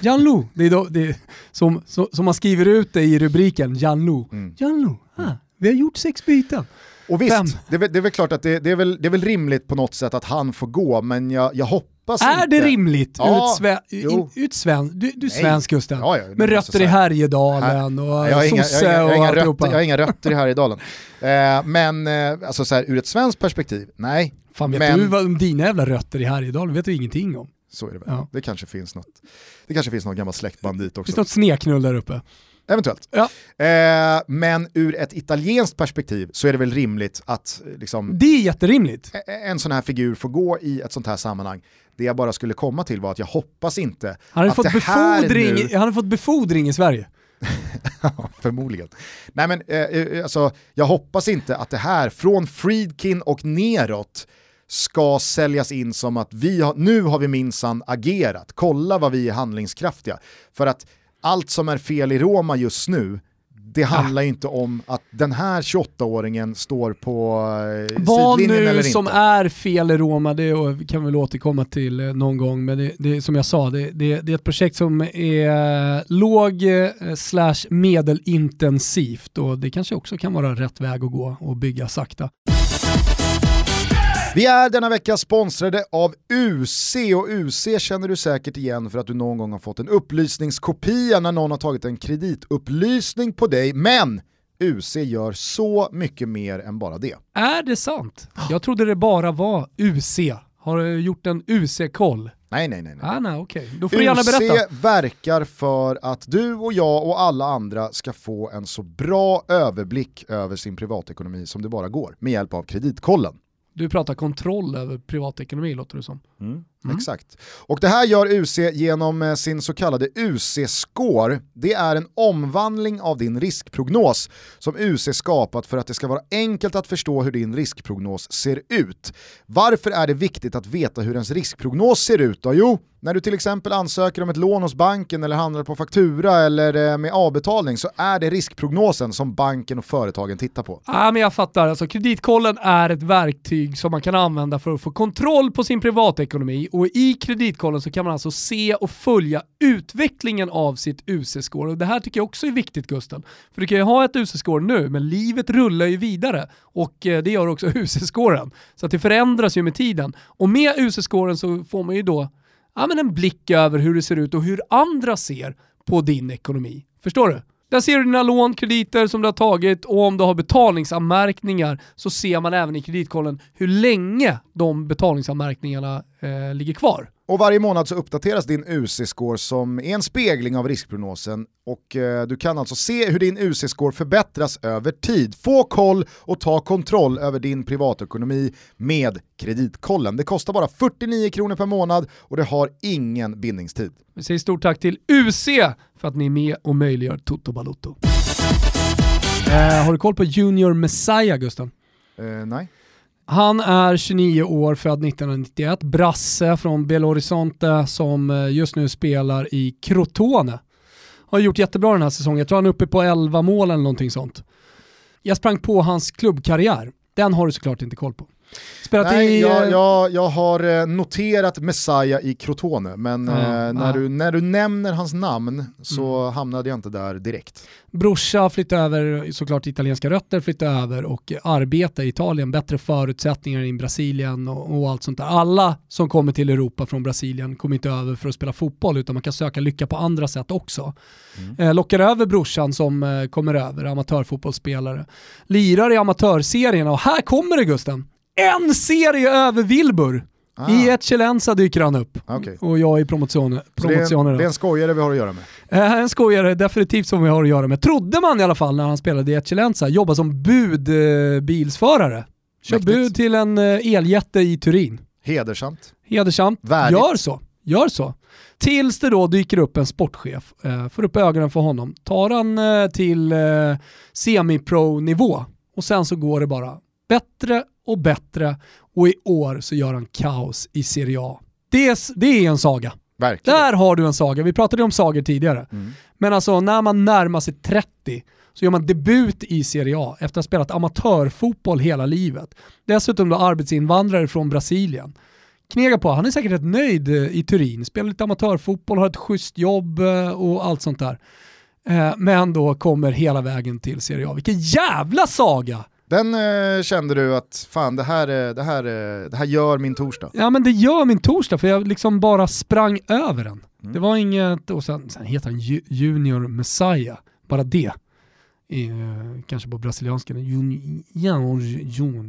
Janlu, det är då, det är som, som, som man skriver ut det i rubriken, Janlu. Mm. Janlu, ah, vi har gjort sex byten. Och visst, det är, det är, väl, klart att det, det, är väl, det är väl rimligt på något sätt att han får gå, men jag, jag hoppas Är inte. det rimligt ja, ut, ut sven, du, du är svensk Gusten, ja, ja, med rötter i Härjedalen och sosse och alltihopa. Jag har inga rötter i Härjedalen. eh, men eh, alltså så här, ur ett svenskt perspektiv, nej. Fan vet men... du vad, om dina jävla rötter i Härjedalen vet du ingenting om. Så är det väl. Ja. Det kanske finns något. Det kanske finns någon gammal släktband dit också. Finns något sneknull där uppe? Eventuellt. Ja. Eh, men ur ett italienskt perspektiv så är det väl rimligt att liksom, Det är jätterimligt. En sån här figur får gå i ett sånt här sammanhang. Det jag bara skulle komma till var att jag hoppas inte han att fått det befordring, nu... Han har fått befordring i Sverige. *laughs* Förmodligen. Nej men eh, eh, alltså, jag hoppas inte att det här från Friedkin och neråt ska säljas in som att vi har, nu har vi minsann agerat, kolla vad vi är handlingskraftiga. För att allt som är fel i Roma just nu, det handlar ju inte om att den här 28-åringen står på eh, Vad nu eller som inte. är fel i Roma, det kan vi väl återkomma till eh, någon gång, men det, det som jag sa, det, det, det, är ett projekt som är låg eh, slash medelintensivt och det kanske också kan vara rätt väg att gå och bygga sakta. Vi är denna vecka sponsrade av UC och UC känner du säkert igen för att du någon gång har fått en upplysningskopia när någon har tagit en kreditupplysning på dig, men UC gör så mycket mer än bara det. Är det sant? Jag trodde det bara var UC. Har du gjort en UC-koll? Nej, nej, nej. nej. Ah, nej okay. Då får du gärna berätta. UC verkar för att du och jag och alla andra ska få en så bra överblick över sin privatekonomi som det bara går med hjälp av Kreditkollen. Du pratar kontroll över privatekonomi låter det som. Mm. Mm. Exakt. Och det här gör UC genom eh, sin så kallade UC-score. Det är en omvandling av din riskprognos som UC skapat för att det ska vara enkelt att förstå hur din riskprognos ser ut. Varför är det viktigt att veta hur ens riskprognos ser ut då? Jo, när du till exempel ansöker om ett lån hos banken eller handlar på faktura eller eh, med avbetalning så är det riskprognosen som banken och företagen tittar på. Ja, men jag fattar, alltså, kreditkollen är ett verktyg som man kan använda för att få kontroll på sin privatekonomi och i kreditkollen så kan man alltså se och följa utvecklingen av sitt UC-score. Och det här tycker jag också är viktigt Gusten. För du kan ju ha ett UC-score nu, men livet rullar ju vidare och eh, det gör också *laughs* UC-scoren. Så att det förändras ju med tiden. Och med UC-scoren så får man ju då ja, men en blick över hur det ser ut och hur andra ser på din ekonomi. Förstår du? Där ser du dina lån, krediter som du har tagit och om du har betalningsanmärkningar så ser man även i kreditkollen hur länge de betalningsanmärkningarna eh, ligger kvar. Och varje månad så uppdateras din UC-score som är en spegling av riskprognosen och eh, du kan alltså se hur din UC-score förbättras över tid. Få koll och ta kontroll över din privatekonomi med Kreditkollen. Det kostar bara 49 kronor per månad och det har ingen bindningstid. Vi säger stort tack till UC för att ni är med och möjliggör Toto Balotto. Eh, har du koll på Junior Messiah Gusten? Eh, nej. Han är 29 år, född 1991, brasse från Belo Horizonte som eh, just nu spelar i Crotone. Har gjort jättebra den här säsongen, jag tror han är uppe på 11 mål eller någonting sånt. Jag sprang på hans klubbkarriär, den har du såklart inte koll på. Spelat Nej, i, jag, jag, jag, har eh, noterat Messiah i Crotone, men eh, när, ja. Du, när du nämner hans namn så mm. hamnade jag inte där direkt. Brorsa flyttade över, såklart italienska rötter, flyttade över och arbeta i Italien, bättre förutsättningar i Brasilien och, och, allt sånt där. Alla som kommer till Europa från Brasilien kommer inte över för att spela fotboll utan man kan söka lycka på andra sätt också. Mm. Eh, lockar över brorsan som eh, kommer över, amatörfotbollsspelare. Lirar i amatörserierna och här kommer det Gusten! En serie över Wilbur. Ah. I ett Chelensa dyker han upp. Okay. Och jag i promotionen det, är en, det är en skojare vi har att göra med. Eh, en skojare definitivt som vi har att göra med. Trodde man i alla fall när han spelade i ett Chelensa. Jobba som budbilsförare. Eh, Kör bud till en eh, eljätte i Turin. Hedersamt. Hedersamt. Värdigt. Gör så. Gör så. Tills det då dyker upp en sportchef, eh, får upp ögonen för honom, tar han eh, till eh, semi-pro-nivå och sen så går det bara bättre och bättre och i år så gör han kaos i Serie A. Det är, det är en saga. Verkligen. Där har du en saga. Vi pratade om sagor tidigare. Mm. Men alltså när man närmar sig 30 så gör man debut i Serie A efter att ha spelat amatörfotboll hela livet. Dessutom då arbetsinvandrare från Brasilien. Knega på, han är säkert rätt nöjd eh, i Turin, spelar lite amatörfotboll, har ett schysst jobb eh, och allt sånt där. Eh, men då kommer hela vägen till Serie A. Vilken jävla saga! Den eh, kände du att fan det här, det, här, det här gör min torsdag? Ja men det gör min torsdag för jag liksom bara sprang över den. Mm. Det var inget, och sen, sen heter han Junior Messiah, bara det. I, eh, kanske på brasilianska, Junior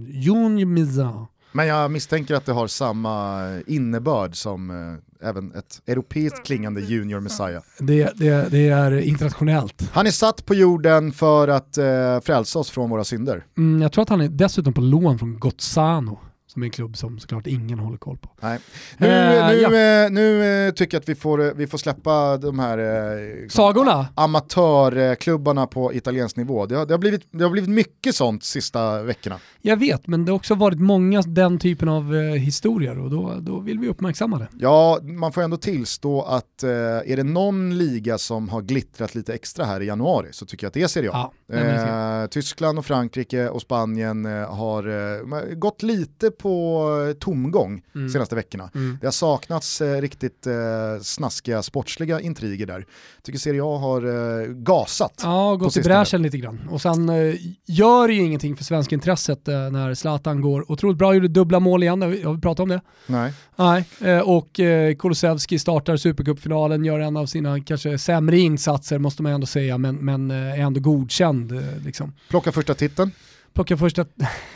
Junior Messiah. Men jag misstänker att det har samma innebörd som eh, även ett europeiskt klingande Junior Messiah. Det, det, det, är internationellt. Han är satt på jorden för att eh, frälsa oss från våra synder. Mm, jag tror att han är dessutom på lån från Gozzano som är en klubb som såklart ingen håller koll på. Nej. Nu, eh, nu, ja. Eh, nu eh, tycker jag att vi får, vi får släppa de här eh, Sagorna? amatörklubbarna på italiensk nivå. Det har, det, har blivit, det har blivit mycket sånt sista veckorna. Jag vet, men det har också varit många den typen av eh, historier och då, då vill vi uppmärksamma det. Ja, man får ändå tillstå att eh, är det någon liga som har glittrat lite extra här i januari så tycker jag att det är Serie A. Ja, Tyskland och Frankrike och Spanien har gått lite på tomgång mm. senaste veckorna. Mm. Det har saknats eh, riktigt eh, snaskiga sportsliga intriger där. Tycker Serie A har eh, gasat. Ja, gått i bräschen lite grann. Och sen eh, gör det ju ingenting för svenska intresset eh, när Zlatan går otroligt bra, gjorde dubbla mål igen, har vi pratat om det? Nej. Nej, eh, och eh, Kulusevski startar Supercupfinalen, gör en av sina kanske sämre insatser måste man ändå säga, men, men är ändå godkänd. Liksom. Plocka första titeln plocka första,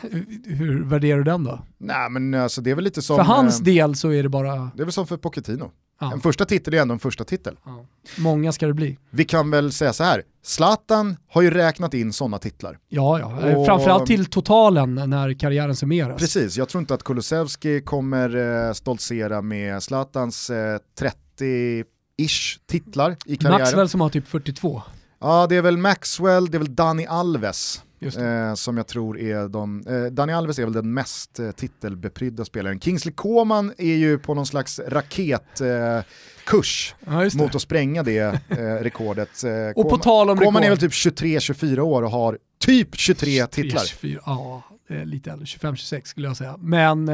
*laughs* hur värderar du den då? Nej men alltså det är väl lite som... För hans eh, del så är det bara... Det är väl som för Pochettino. Ja. En första titel är ändå en första titel. Ja. Många ska det bli. Vi kan väl säga så här, Zlatan har ju räknat in sådana titlar. Ja, ja. Och... framförallt till totalen när karriären summeras. Precis, jag tror inte att Kulusevski kommer eh, stoltsera med Zlatans eh, 30-ish titlar i karriären. Maxwell som har typ 42. Ja, det är väl Maxwell, det är väl Dani Alves Eh, som jag tror är de, eh, Dani Alves är väl den mest eh, titelbeprydda spelaren. Kingsley Coman är ju på någon slags raketkurs eh, ja, mot att spränga det eh, rekordet. Eh, och Koman, på tal om Coman rekord. är väl typ 23-24 år och har typ 23, 23 titlar. 24, ja, lite äldre, 25-26 skulle jag säga. Men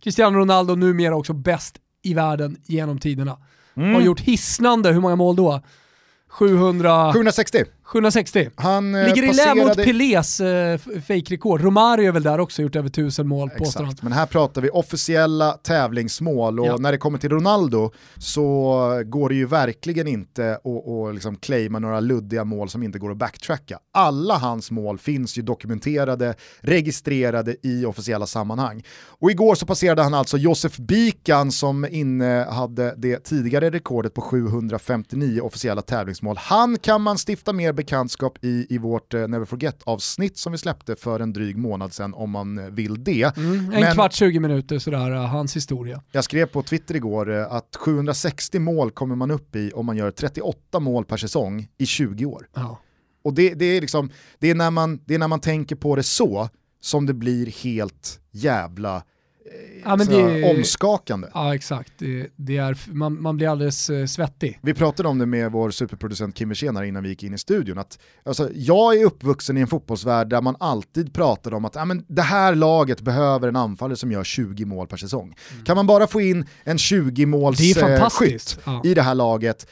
Cristiano Ronaldo numera också bäst i världen genom tiderna. Har gjort hisnande, hur många mål då? 700... 760. 760. Han eh, Ligger i lä mot passerade- Pelés eh, fejkrekord. Romario är väl där också, gjort över 1000 mål påstår han. Men här pratar vi officiella tävlingsmål och Ja. när det kommer till Ronaldo så går det ju verkligen inte att, att liksom claima några luddiga mål som inte går att backtracka. Alla hans mål finns ju dokumenterade, registrerade i officiella sammanhang. Och igår så passerade han alltså Josef Bikan som inne hade det tidigare rekordet på 759 officiella tävlingsmål. Han kan man stifta mer bekantskap i i vårt eh, Never Forget-avsnitt som vi släppte för en dryg månad sedan om man eh, vill det. Mm, en Men- kvart, 20 minuter sådär, eh, hans historia. Jag skrev på Twitter igår att 760 mål kommer man upp i om man gör 38 mål per säsong i 20 år. Ja. Och det, det, är, liksom, det, är, när man, det är när man tänker på det så som det blir helt jävla Ja, det- omskakande. Ja exakt, det, det är, man, man blir alldeles eh, svettig. Vi pratade om det med vår superproducent Kim Wirsén innan vi gick in i studion. Att, alltså, jag är uppvuxen i en fotbollsvärld där man alltid pratade om att ah, men det här laget behöver en anfallare som gör 20 mål per säsong. Kan man bara få in en 20 måls Det är eh, Ja. i det här laget,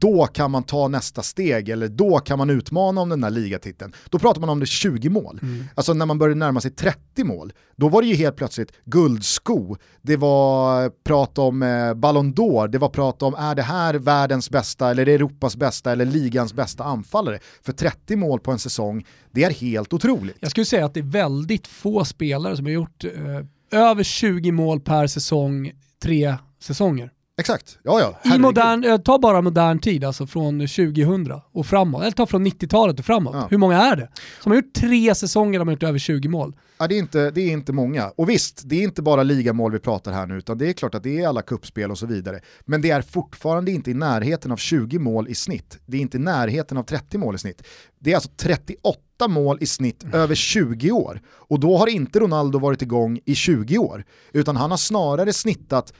då kan man ta nästa steg eller då kan man utmana om den här ligatiteln. Då pratar man om det 20 mål. Mm. Alltså när man började närma sig 30 mål, då var det ju helt plötsligt guldsko, det var prat om eh, Ballon d'Or, det var prat om är det här världens bästa eller Europas bästa eller ligans bästa anfallare. För 30 mål på en säsong, det är helt otroligt. Jag skulle säga att det är väldigt få spelare som har gjort eh, över 20 mål per säsong, tre säsonger. Exakt, ja ja. I modern, eh, ta bara modern tid, alltså från 2000 och framåt. Eller ta från 90-talet och framåt. Ja. Hur många är det? Som har gjort tre säsonger där de har gjort över 20 mål. Ja, det, är inte, det är inte många. Och visst, det är inte bara ligamål vi pratar här nu, utan det är klart att det är alla kuppspel och så vidare. Men det är fortfarande inte i närheten av 20 mål i snitt. Det är inte i närheten av 30 mål i snitt. Det är alltså 38 mål i snitt över 20 år. Och då har inte Ronaldo varit igång i 20 år, utan han har snarare snittat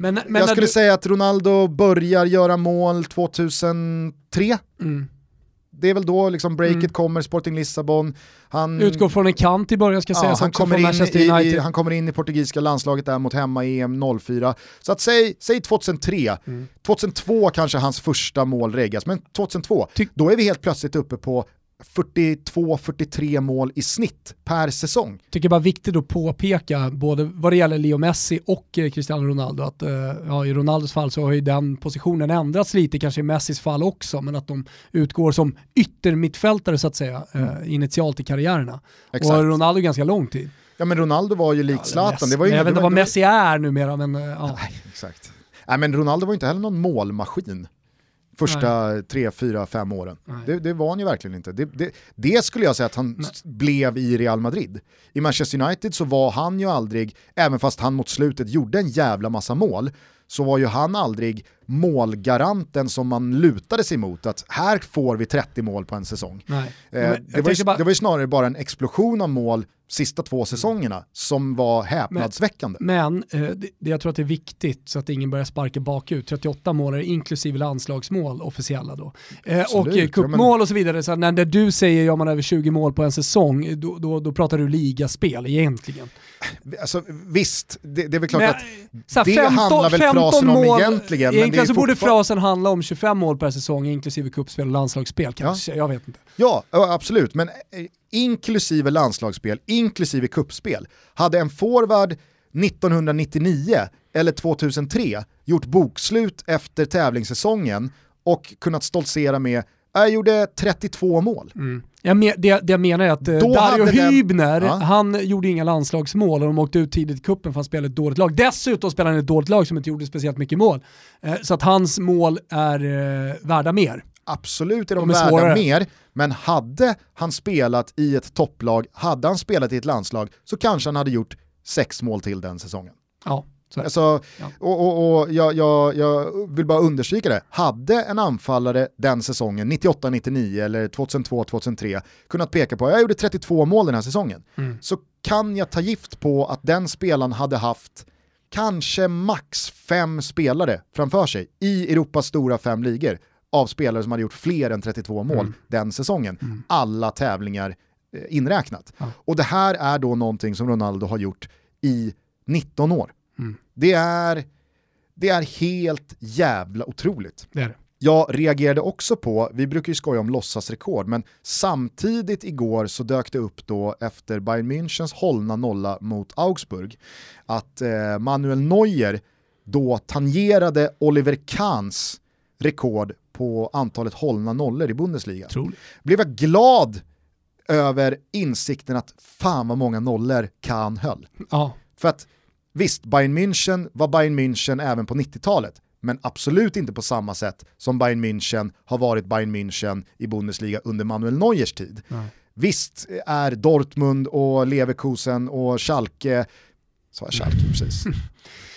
Men, men jag skulle du, säga att Ronaldo börjar göra mål 2003. Mm. Det är väl då liksom breaket Mm. kommer, Sporting Lissabon. Han, Utgår från en kant i början ska ja, sägas han, kommer in i, han kommer in i portugisiska landslaget där mot hemma i EM 04. Så att säg, säg 2003, Mm. 2002 kanske hans första mål reggas, men 2002, Ty- då är vi helt plötsligt uppe på 42-43 mål i snitt per säsong. tycker bara viktigt att påpeka, både vad det gäller Leo Messi och eh, Cristiano Ronaldo, att eh, ja, i Ronaldos fall så har ju den positionen ändrats lite, kanske i Messis fall också, men att de utgår som yttermittfältare så att säga, eh, initialt i karriärerna. Mm. Exakt. Och Ronaldo ganska lång tid. Ja men Ronaldo var ju lik Zlatan. Det var ju jag vet inte vad Messi är numera, men ja. Nej, exakt. Nej, men Ronaldo var ju inte heller någon målmaskin första tre, fyra, fem åren. Nej. Det, det var han ju verkligen inte. Det, det, det skulle jag säga att han s- blev i Real Madrid. I Manchester United så var han ju aldrig, även fast han mot slutet gjorde en jävla massa mål, så var ju han aldrig målgaranten som man lutade sig mot att här får vi 30 mål på en säsong. Nej. Eh, Men det, var ju, bara- det var ju snarare bara en explosion av mål sista två säsongerna som var häpnadsväckande. Men eh, det, jag tror att det är viktigt så att ingen börjar sparka bakut. 38 mål är inklusive landslagsmål officiella då. Eh, Absolut, och eh, ja, cupmål och så vidare. Så när, när du säger gör man över 20 mål på en säsong, då, då, då pratar du ligaspel egentligen. Alltså, visst, det, det är väl klart Men, att här, det handlar väl frasen om egentligen, men det Så borde frasen handla om 25 mål per säsong inklusive kuppspel och landslagsspel kanske. Jag vet inte. Ja, ja, absolut, men eh, inklusive landslagsspel, inklusive kuppspel, hade en forward 1999 eller 2003 gjort bokslut efter tävlingssäsongen och kunnat stoltsera med jag gjorde 32 mål. Jag me- det, det jag menar är att eh, Då Dario hade den- Hübner, Ja. han gjorde inga landslagsmål och de åkte ut tidigt i cupen för att spela ett dåligt lag. Dessutom spelade han ett dåligt lag som inte gjorde speciellt mycket mål. Eh, så att hans mål är eh, värda mer. Absolut är de, De är värda mer, men hade han spelat i ett topplag, hade han spelat i ett landslag, så kanske han hade gjort sex mål till den säsongen. Ja. Alltså, Ja. och, och, och jag, jag, jag vill bara understryka det, hade en anfallare den säsongen, 98-99 eller 2002-2003, kunnat peka på jag gjorde 32 mål den här säsongen, Mm. så kan jag ta gift på att den spelaren hade haft kanske max fem spelare framför sig i Europas stora fem ligor av spelare som hade gjort fler än 32 mål Mm. den säsongen. Alla tävlingar eh, inräknat. Ja. Och det här är då någonting som Ronaldo har gjort i 19 år. Det är, Det är helt jävla otroligt. Det är det. Jag reagerade också på, vi brukar ju skoja om låtsasrekord, men samtidigt igår så dök det upp då efter Bayern Münchens hållna nolla mot Augsburg att eh, Manuel Neuer då tangerade Oliver Kahns rekord på antalet hållna nollor i Bundesliga. Otroligt. Blev jag glad över insikten att fan vad många nollor Kahn höll. Ja. För att visst, Bayern München var Bayern München även på 90-talet, men absolut inte på samma sätt som Bayern München har varit Bayern München i Bundesliga under Manuel Neuers tid. Nej. Visst är Dortmund och Leverkusen och Schalke, sa jag Schalke precis. *laughs*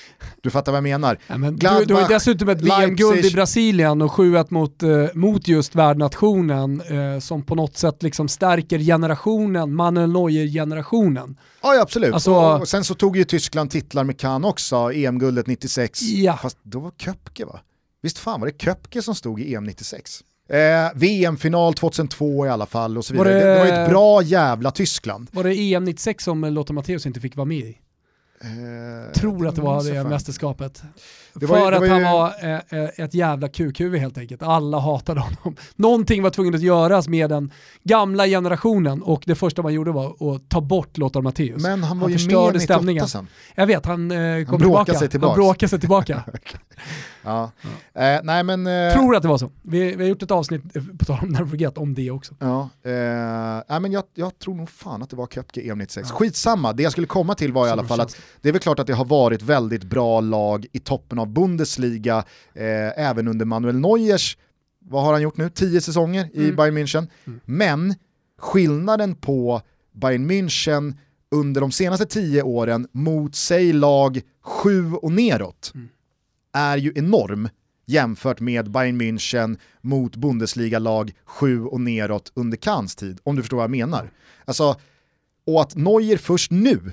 Du fattar vad jag menar. Ja, men Gladbach, du har dessutom ett VM-guld i. Brasilien och 7-1 mot, eh, mot just värdnationen eh, som på något sätt liksom stärker generationen, Manuel Neuer-generationen. Ja, ja absolut. Alltså- och, och sen så tog ju Tyskland titlar med Kahn också, EM-guldet 96. Ja. Fast då var Köpke va? Visst fan var det Köpke som stod i EM 96? Eh, VM-final 2002 i alla fall och så Var vidare. Det... det- Det, var ett bra jävla Tyskland. Var det EM 96 som Lothar Matthäus inte fick vara med i? Eh, Tror att det var det mästerskapet. Det var För det att var han ju- var eh, eh, ett jävla kukhuvud helt enkelt. Alla hatade honom. *laughs* Någonting var tvunget att göras med den gamla generationen och det första man gjorde var att ta bort Lothar Matthäus. Men han var ju förstörde med i 98 stämningen. sen. Jag vet, han eh, kom bråkade tillbaka. sig Han bråkade sig tillbaka. *laughs* Ja. Eh, nej men... Eh, Tror att det var så. Vi, vi har gjort ett avsnitt, eh, på tal om Never Forget, om det också. Ja, eh, nej, men jag, jag tror nog fan att det var Köpke EM 96. Skitsamma, det jag skulle komma till var i alla fall att det är väl klart att det har varit väldigt bra lag i toppen av Bundesliga, eh, även under Manuel Neuers, vad har han gjort nu, tio säsonger i Mm. Bayern München. Men skillnaden på Bayern München under de senaste tio åren mot sig lag sju och neråt är ju enorm jämfört med Bayern München mot Bundesliga-lag 7 och neråt under Kahns tid, om du förstår vad jag menar. Alltså, och att Neuer först nu,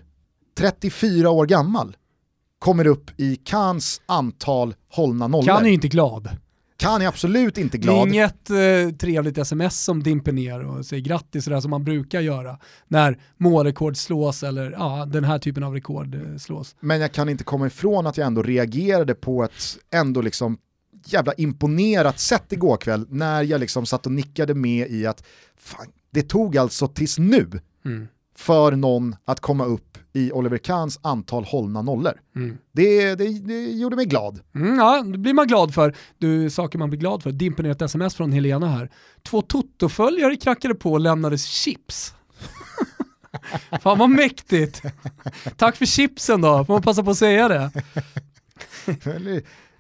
34 år gammal, kommer upp i Kahns antal hållna nollor. Kan är ju inte glad. Kahn är absolut inte Det är glad. inget eh, trevligt sms som dimper ner och säger grattis sådär som man brukar göra när målrekord slås eller ja, den här typen av rekord eh, slås. Men jag kan inte komma ifrån att jag ändå reagerade på ett ändå liksom jävla imponerat sätt igår kväll när jag liksom satt och nickade med i att fan, det tog alltså tills nu Mm. För någon att komma upp i Oliver Kahns antal hållna nollor. Mm. Det, det, det gjorde mig glad. Mm, ja, det blir man glad för. Du, saker man blir glad för. Dimper ner ett sms från Helena här. Två Toto-följare knackade på och lämnades chips. *laughs* Fan vad mäktigt. Tack för chipsen då, får man passa på att säga det.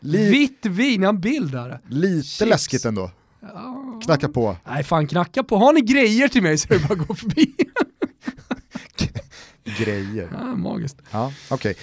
Vitt vin, jag har en bild där. lite Chips. läskigt ändå. Knacka på. Nej fan knacka på, har ni grejer till mig så är det bara att gå förbi. Grejer. Ja, magiskt. Ja, okej.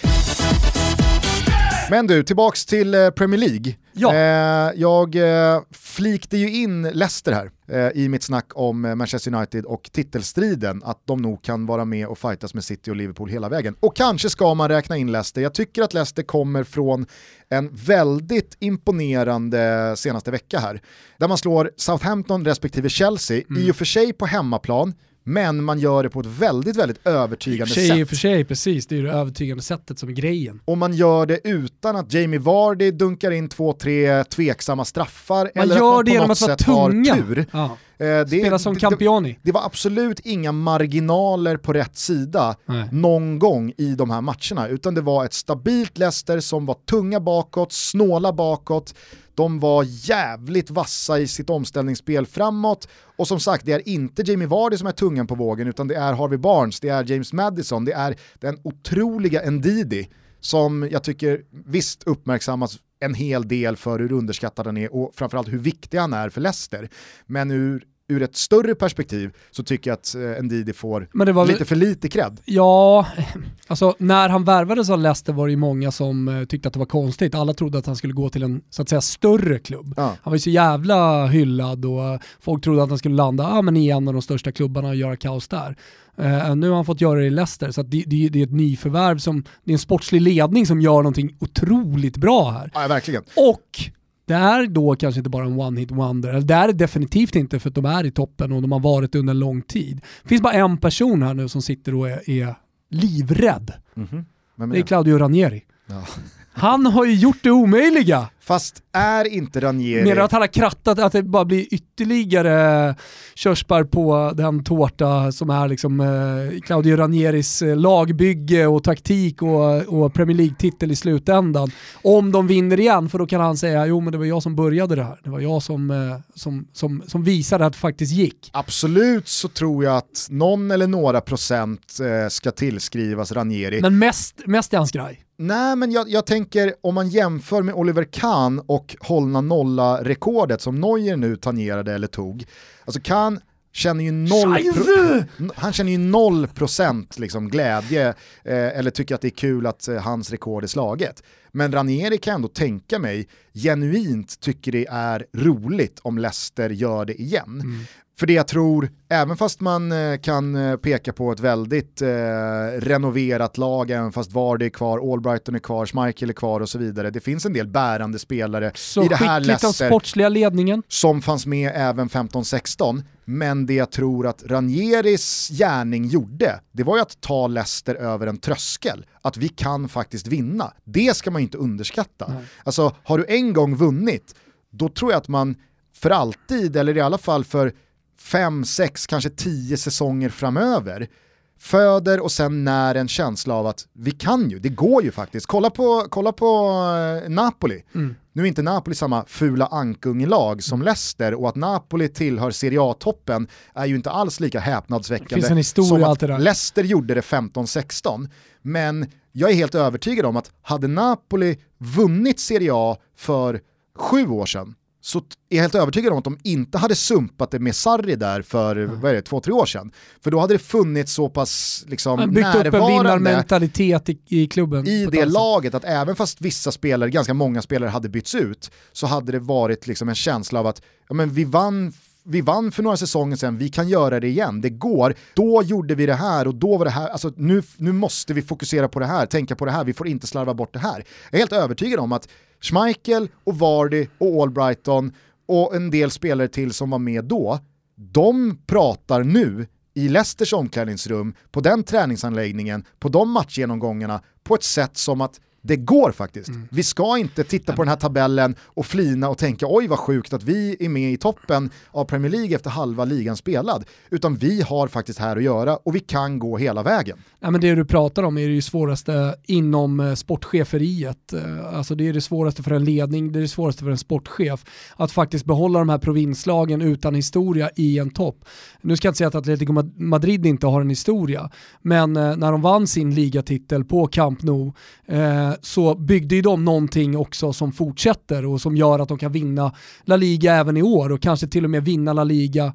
Men du, tillbaks till eh, Premier League. Ja. Eh, jag eh, flikte ju in Leicester här eh, i mitt snack om Manchester United och titelstriden, att de nog kan vara med och fightas med City och Liverpool hela vägen. Och kanske ska man räkna in Leicester. Jag tycker att Leicester kommer från en väldigt imponerande senaste vecka här, där man slår Southampton respektive Chelsea, i och för sig på hemmaplan, men man gör det på ett väldigt, väldigt övertygande för sig, sätt. i och för sig, precis. Det är det övertygande sättet som är grejen. Och man gör det utan att Jamie Vardy dunkar in två, tre tveksamma straffar. Man eller gör att det man på genom något att vara tunga. tur. Ja. Eh, det, Spela som det- Campioni. Det var absolut inga marginaler på rätt sida Nej. någon gång i de här matcherna, utan det var ett stabilt Leicester som var tunga bakåt, snåla bakåt, de var jävligt vassa i sitt omställningsspel framåt och som sagt, det är inte Jamie Vardy som är tungan på vågen utan det är Harvey Barnes, det är James Madison, det är den otroliga Ndidi som jag tycker visst uppmärksammas en hel del för hur underskattad han är och framförallt hur viktig han är för Leicester. Men ur, ur ett större perspektiv så tycker jag att eh, Ndidi får väl- lite för lite cred. Ja, *laughs* alltså när han värvades av Leicester var det ju många som eh, tyckte att det var konstigt. Alla trodde att han skulle gå till en så att säga större klubb. Ja. Han var ju så jävla hyllad och eh, folk trodde att han skulle landa ah, men i en av de största klubbarna och göra kaos där. Eh, nu har han fått göra det i Leicester, så det, det, det är ett nyförvärv som, det är en sportslig ledning som gör någonting otroligt bra här. Ja, verkligen. Och det är då kanske inte bara en one-hit wonder, eller det är det definitivt inte för att de är i toppen och de har varit under en lång tid. Det finns bara en person här nu som sitter och är, är livrädd. Vem är Det är? Claudio Ranieri. Ja. Han har ju gjort det omöjliga. Fast är inte Ranieri... Menar du att han har krattat, att det bara blir ytterligare körsbär på den tårta som är liksom eh, Claudio Ranieris eh, lagbygge och taktik och, och Premier League-titel i slutändan. Om de vinner igen, för då kan han säga jo men det var jag som började det här. Det var jag som, eh, som, som, som visade att det faktiskt gick. Absolut så tror jag att någon eller några procent eh, ska tillskrivas Ranieri. Men mest, mest är hans grej. Nej, men jag, jag, tänker om man jämför med Oliver Kahn och hållna nolla-rekordet som Neuer nu tangerade eller tog. Alltså Kahn känner ju noll, pro- han känner ju noll procent liksom glädje eh, eller tycker att det är kul att eh, hans rekord är slaget. Men Ranieri kan ändå tänka mig genuint tycker det är roligt om Leicester gör det igen. Mm. För det jag tror, även fast man eh, kan eh, peka på ett väldigt eh, renoverat lag, även fast Vardy är kvar, Albrighton är kvar, Schmeichel är kvar och så vidare. Det finns en del bärande spelare så i det här Leicester. Så sportsliga ledningen. Som fanns med även 15-16. Men det jag tror att Ranieris gärning gjorde, det var ju att ta Leicester över en tröskel. Att vi kan faktiskt vinna. Det ska man ju inte underskatta. Nej. Alltså, har du en gång vunnit, då tror jag att man för alltid, eller i alla fall för fem, sex, kanske tio säsonger framöver föder och sen när en känsla av att vi kan ju, det går ju faktiskt. Kolla på, kolla på eh, Napoli. Mm. Nu är inte Napoli samma fula ankungelag som mm. Leicester och att Napoli tillhör Serie A-toppen är ju inte alls lika häpnadsväckande det finns en som att Leicester gjorde det 15-16. Men jag är helt övertygad om att hade Napoli vunnit Serie A för sju år sedan, så är jag helt övertygad om att de inte hade sumpat det med Sarri där för mm. vad är det, två, tre år sedan. För då hade det funnits så pass liksom, byggt närvarande upp en vinnarmentalitet i, i klubben. I det laget att även fast vissa spelare, ganska många spelare hade bytts ut, så hade det varit liksom en känsla av att ja, men vi vann vi vann för några säsonger sedan, vi kan göra det igen, det går. Då gjorde vi det här och då var det här, alltså nu, nu måste vi fokusera på det här, tänka på det här, vi får inte slarva bort det här. Jag är helt övertygad om att Schmeichel och Vardy och Albrighton och en del spelare till som var med då, de pratar nu i Leicesters omklädningsrum, på den träningsanläggningen, på de matchgenomgångarna, på ett sätt som att det går faktiskt. Mm. Vi ska inte titta på den här tabellen och flina och tänka oj vad sjukt att vi är med i toppen av Premier League efter halva ligan spelad. Utan vi har faktiskt här att göra och vi kan gå hela vägen. Ja, men det du pratar om är det svåraste inom eh, sportcheferiet. Eh, alltså det är det svåraste för en ledning, det är det svåraste för en sportchef. Att faktiskt behålla de här provinslagen utan historia i en topp. Nu ska jag inte säga att Atletico Madrid inte har en historia, men eh, när de vann sin ligatitel på Camp Nou så byggde ju de någonting också som fortsätter och som gör att de kan vinna La Liga även i år och kanske till och med vinna La Liga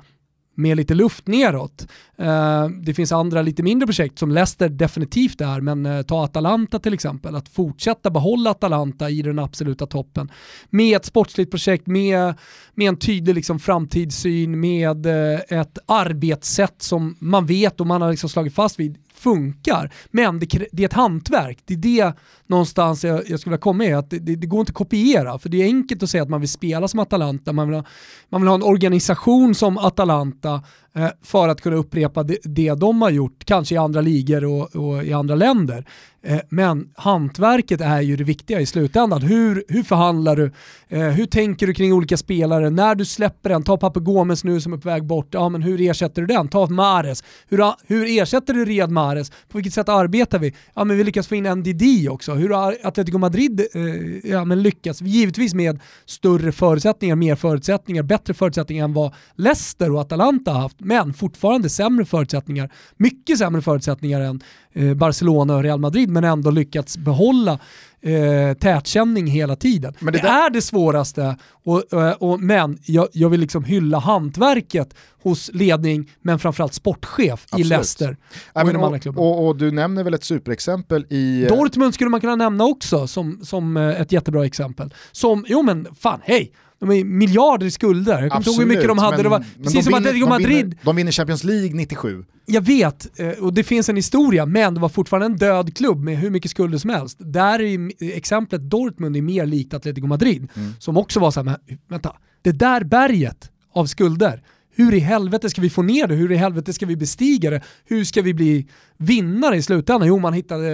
med lite luft neråt. Eh, det finns andra lite mindre projekt som Leicester definitivt är, men eh, ta Atalanta till exempel. Att fortsätta behålla Atalanta i den absoluta toppen med ett sportsligt projekt, med, med en tydlig liksom, framtidssyn, med eh, ett arbetssätt som man vet och man har liksom slagit fast vid funkar. Men det, det, är ett hantverk. Det är det någonstans jag, jag skulle vilja komma i. Att det, det, det, går inte att kopiera. För det är enkelt att säga att man vill spela som Atalanta, man vill ha, man vill ha en organisation som Atalanta Eh, för att kunna upprepa det, det de har gjort, kanske i andra ligor och, och i andra länder. Eh, men hantverket är ju det viktiga i slutändan. Hur, hur förhandlar du? Eh, hur tänker du kring olika spelare? När du släpper en, ta Papu Gomes nu som är på väg bort, ja men hur ersätter du den? Ta Mares. Hur, hur ersätter du Riyad Mares? På vilket sätt arbetar vi? Ja men vi lyckas få in NDD också. Hur har Atletico Madrid eh, ja, men lyckats? Givetvis med större förutsättningar, mer förutsättningar, bättre förutsättningar än vad Leicester och Atalanta har haft, men fortfarande sämre förutsättningar. Mycket sämre förutsättningar än Eh, Barcelona och Real Madrid men ändå lyckats behålla eh, tätkänning hela tiden. Men det, det är det svåraste, och, och, eh, och men jag, jag, vill liksom hylla hantverket hos ledning, men framförallt sportchef Absolut. i Leicester och, ja, och, och, och, du nämner väl ett superexempel i... Eh, Dortmund skulle man kunna nämna också som, som ett jättebra exempel. Som, jo men fan hej, de miljarder i skulder. Jag kommer inte ihåg hur mycket de hade. Men, det var, precis de som Atletico Madrid. Vinner, de vinner Champions League 97. Jag vet, eh, och det finns en historia, men det var fortfarande en död klubb med hur mycket skulder som helst. Där är exemplet Dortmund är mer likt Atletico Madrid, mm. som också var såhär, vänta, det där berget av skulder, hur i helvete ska vi få ner det? Hur i helvete ska vi bestiga det? Hur ska vi bli vinnare i slutändan? Jo, man hittade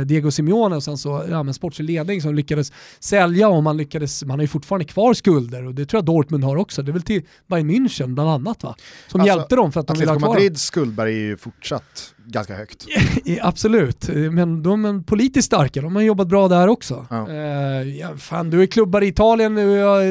eh, Diego Simeone och sen så ja, men sportslig ledning som lyckades sälja och man lyckades, man har ju fortfarande kvar skulder och det tror jag Dortmund har också. Det är väl till Bayern München bland annat va? Som Alltså, hjälpte dem för att de ville ha kvar Madrids skuldberg är ju fortsatt ganska högt. *laughs* Absolut, men de är politiskt starka, de har jobbat bra där också. Ja. Eh, ja, fan, du är klubbar i Italien,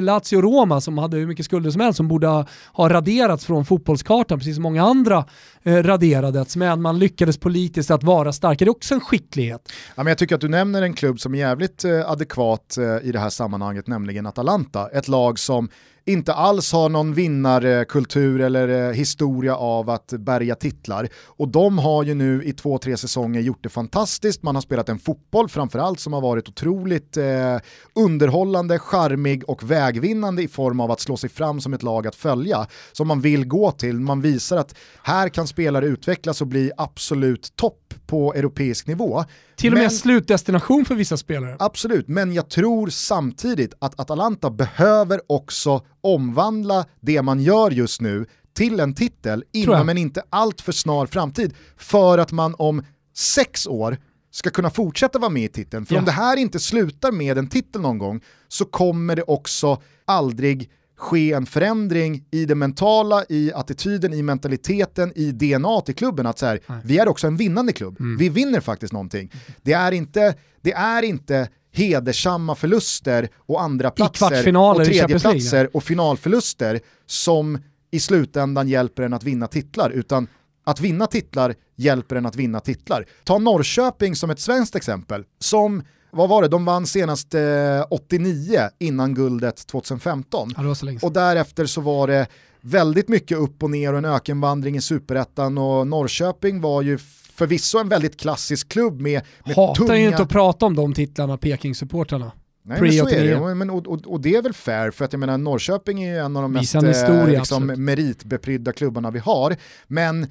Lazio och Roma som hade hur mycket skulder som helst som borde ha, ha raderats från fotbollskartan, precis som många andra eh, raderades, men man lyckades politiskt att vara starka. Det är också en skicklighet. Ja, men jag tycker att du nämner en klubb som är jävligt eh, adekvat eh, i det här sammanhanget, nämligen Atalanta. Ett lag som inte alls har någon vinnarkultur eller eh, historia av att bärga titlar. Och de har ju nu i två, tre säsonger gjort det fantastiskt. Man har spelat en fotboll framförallt som har varit otroligt eh, underhållande, charmig och vägvinnande i form av att slå sig fram som ett lag att följa. Som man vill gå till. Man visar att här kan spelare utvecklas och bli absolut topp på europeisk nivå. Till och med Men- slutdestination för vissa spelare. Absolut, men jag tror samtidigt att Atalanta behöver också omvandla det man gör just nu till en titel inom en inte allt för snar framtid för att man om sex år ska kunna fortsätta vara med i titeln. För Ja. om det här inte slutar med en titel någon gång så kommer det också aldrig ske en förändring i det mentala, i attityden, i mentaliteten, i DNA i klubben. Att så här, vi är också en vinnande klubb. Mm. Vi vinner faktiskt någonting. Det är inte, det är inte hedersamma förluster och andra platser och tredjeplatser och finalförluster som i slutändan hjälper en att vinna titlar, utan att vinna titlar hjälper en att vinna titlar. Ta Norrköping som ett svenskt exempel, som, vad var det, de vann senast eh, 89 innan guldet 2015. Ja, det var så länge sedan. Och därefter så var det väldigt mycket upp och ner och en ökenvandring i superettan och Norrköping var ju förvisso en väldigt klassisk klubb med, med Hatar tunga... ju inte att prata om de titlarna, Peking-supportrarna. Nej, men så är Pre-89. det. Men, och, och, och det är väl fair, för att jag menar Norrköping är ju en av de mest Visar en historia, eh, liksom, meritbeprydda klubbarna vi har. Men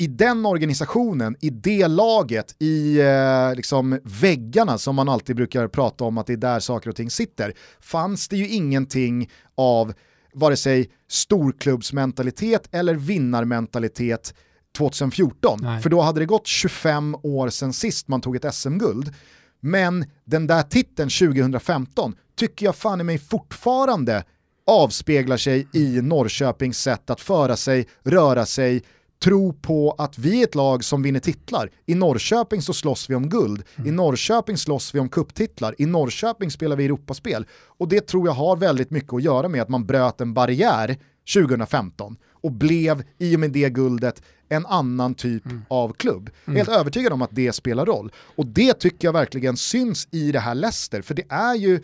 i den organisationen, i det laget, i eh, liksom väggarna som man alltid brukar prata om att det är där saker och ting sitter, fanns det ju ingenting av vare sig storklubbsmentalitet eller vinnarmentalitet 2014. Nej. För då hade det gått 25 år sedan sist man tog ett SM-guld. Men den där titeln 2015 tycker jag fan i mig fortfarande avspeglar sig i Norrköpings sätt att föra sig, röra sig, tro på att vi är ett lag som vinner titlar. I Norrköping så slåss vi om guld, i Norrköping slåss vi om kupptitlar, i Norrköping spelar vi Europaspel. Och det tror jag har väldigt mycket att göra med att man bröt en barriär 2015 och blev i och med det guldet en annan typ av klubb. Helt övertygad om att det spelar roll. Och det tycker jag verkligen syns i det här Leicester, för det är ju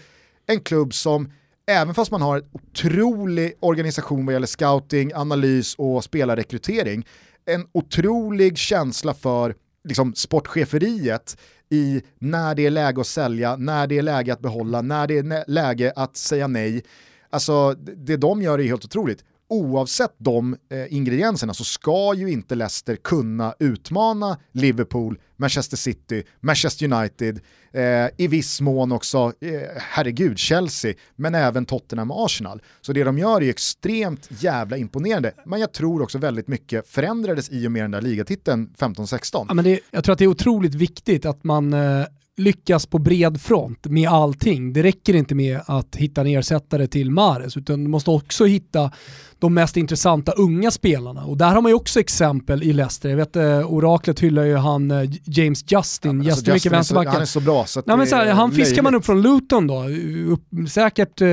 en klubb som Även fast man har en otrolig organisation vad gäller scouting, analys och spelarrekrytering, en otrolig känsla för liksom, sportcheferiet i när det är läge att sälja, när det är läge att behålla, när det är läge att säga nej. Alltså det de gör är helt otroligt. Oavsett de eh, ingredienserna så ska ju inte Leicester kunna utmana Liverpool, Manchester City, Manchester United, eh, i viss mån också, eh, herregud, Chelsea, men även Tottenham och Arsenal. Så det de gör är ju extremt jävla imponerande, men jag tror också väldigt mycket förändrades i och med den där ligatiteln 15-16. Ja, men det, jag tror att det är otroligt viktigt att man eh, lyckas på bred front med allting. Det räcker inte med att hitta en ersättare till Mares, utan du måste också hitta de mest intressanta unga spelarna. Och där har man ju också exempel i Leicester. Jag vet, eh, oraklet hyllar ju han eh, James Justin, Alltså, jättemycket Justin är så, vänsterbacken. han är så bra så Nej, men så här, är han fiskar man upp från Luton då. Upp, säkert, eh,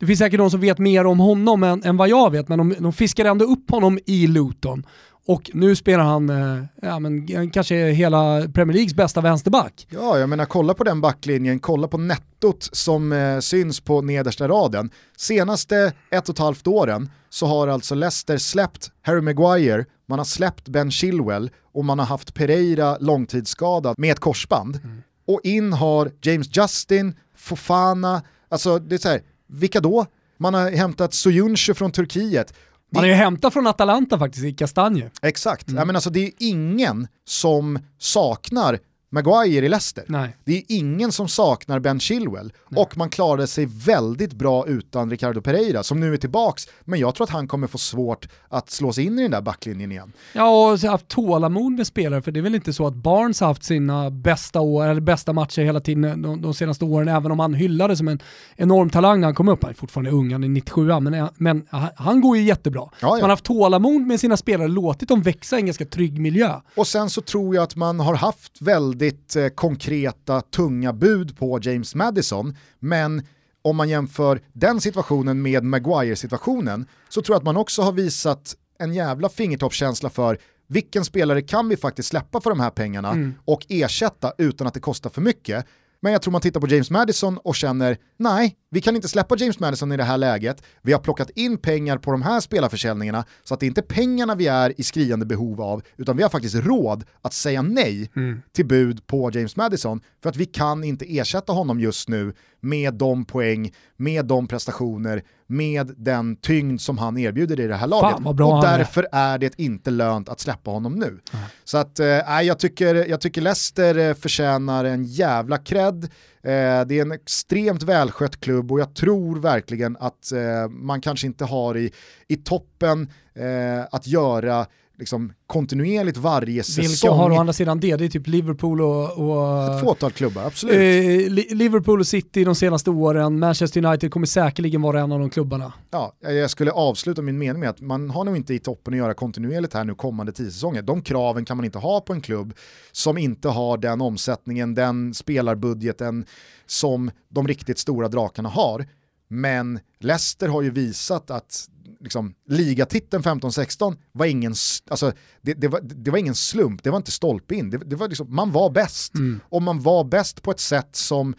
det finns säkert de som vet mer om honom än, än vad jag vet, men de, de fiskar ändå upp honom i Luton. Och nu spelar han eh, ja, men, kanske hela Premier Leagues bästa vänsterback. Ja, jag menar kolla på den backlinjen, kolla på nettot som eh, syns på nedersta raden. Senaste ett och ett halvt åren så har alltså Leicester släppt Harry Maguire, man har släppt Ben Chilwell och man har haft Pereira långtidsskadad med ett korsband. Och in har James Justin, Fofana, alltså det är så här, vilka då? Man har hämtat Soyuncu från Turkiet. Man har ju hämtat från Atalanta faktiskt, i Kastanje. Exakt, ja, men alltså, det är ingen som saknar Maguire i Leicester. Nej. Det är ingen som saknar Ben Chilwell och man klarade sig väldigt bra utan Ricardo Pereira som nu är tillbaks men jag tror att han kommer få svårt att slå sig in i den där backlinjen igen. Ja, och haft tålamod med spelare, för det är väl inte så att Barnes har haft sina bästa år, eller bästa matcher hela tiden de, de senaste åren, även om han hyllades som en enorm talang när han kom upp. Han är fortfarande ung, han är 97 men, men han går ju jättebra. Ja, ja. man har haft tålamod med sina spelare, låtit dem växa i en ganska trygg miljö. Och sen så tror jag att man har haft väldigt eh, konkreta, tunga bud på James Madison, men om man jämför den situationen med Maguire-situationen så tror jag att man också har visat en jävla fingertoppskänsla för vilken spelare kan vi faktiskt släppa för de här pengarna och ersätta utan att det kostar för mycket. Men jag tror man tittar på James Madison och känner, nej, vi kan inte släppa James Madison i det här läget. Vi har plockat in pengar på de här spelarförsäljningarna så att det är inte pengarna vi är i skriande behov av, utan vi har faktiskt råd att säga nej till bud på James Madison för att vi kan inte ersätta honom just nu med de poäng, med de prestationer, med den tyngd som han erbjuder i det här laget. och han är. därför är det inte lönt att släppa honom nu. Så att, eh, jag, tycker, jag tycker Leicester eh, förtjänar en jävla cred. Eh, det är en extremt välskött klubb och jag tror verkligen att eh, man kanske inte har i, i toppen eh, att göra liksom, kontinuerligt varje säsong. Vilka har å andra sidan det? Det är typ Liverpool och... och Ett fåtal klubbar, absolut. eh, Li- Liverpool och City de senaste åren, Manchester United kommer säkerligen vara en av de klubbarna. Ja, jag skulle avsluta min mening med att man har nog inte i toppen att göra kontinuerligt här nu kommande tio säsonger. De kraven kan man inte ha på en klubb som inte har den omsättningen, den spelarbudgeten som de riktigt stora drakarna har. Men Leicester har ju visat att liksom, ligatiteln 15-16 var ingen, alltså, det, det, var, det var ingen slump, det var inte stolpe in. Det, det var liksom, man var bäst. Och man var bäst på ett sätt som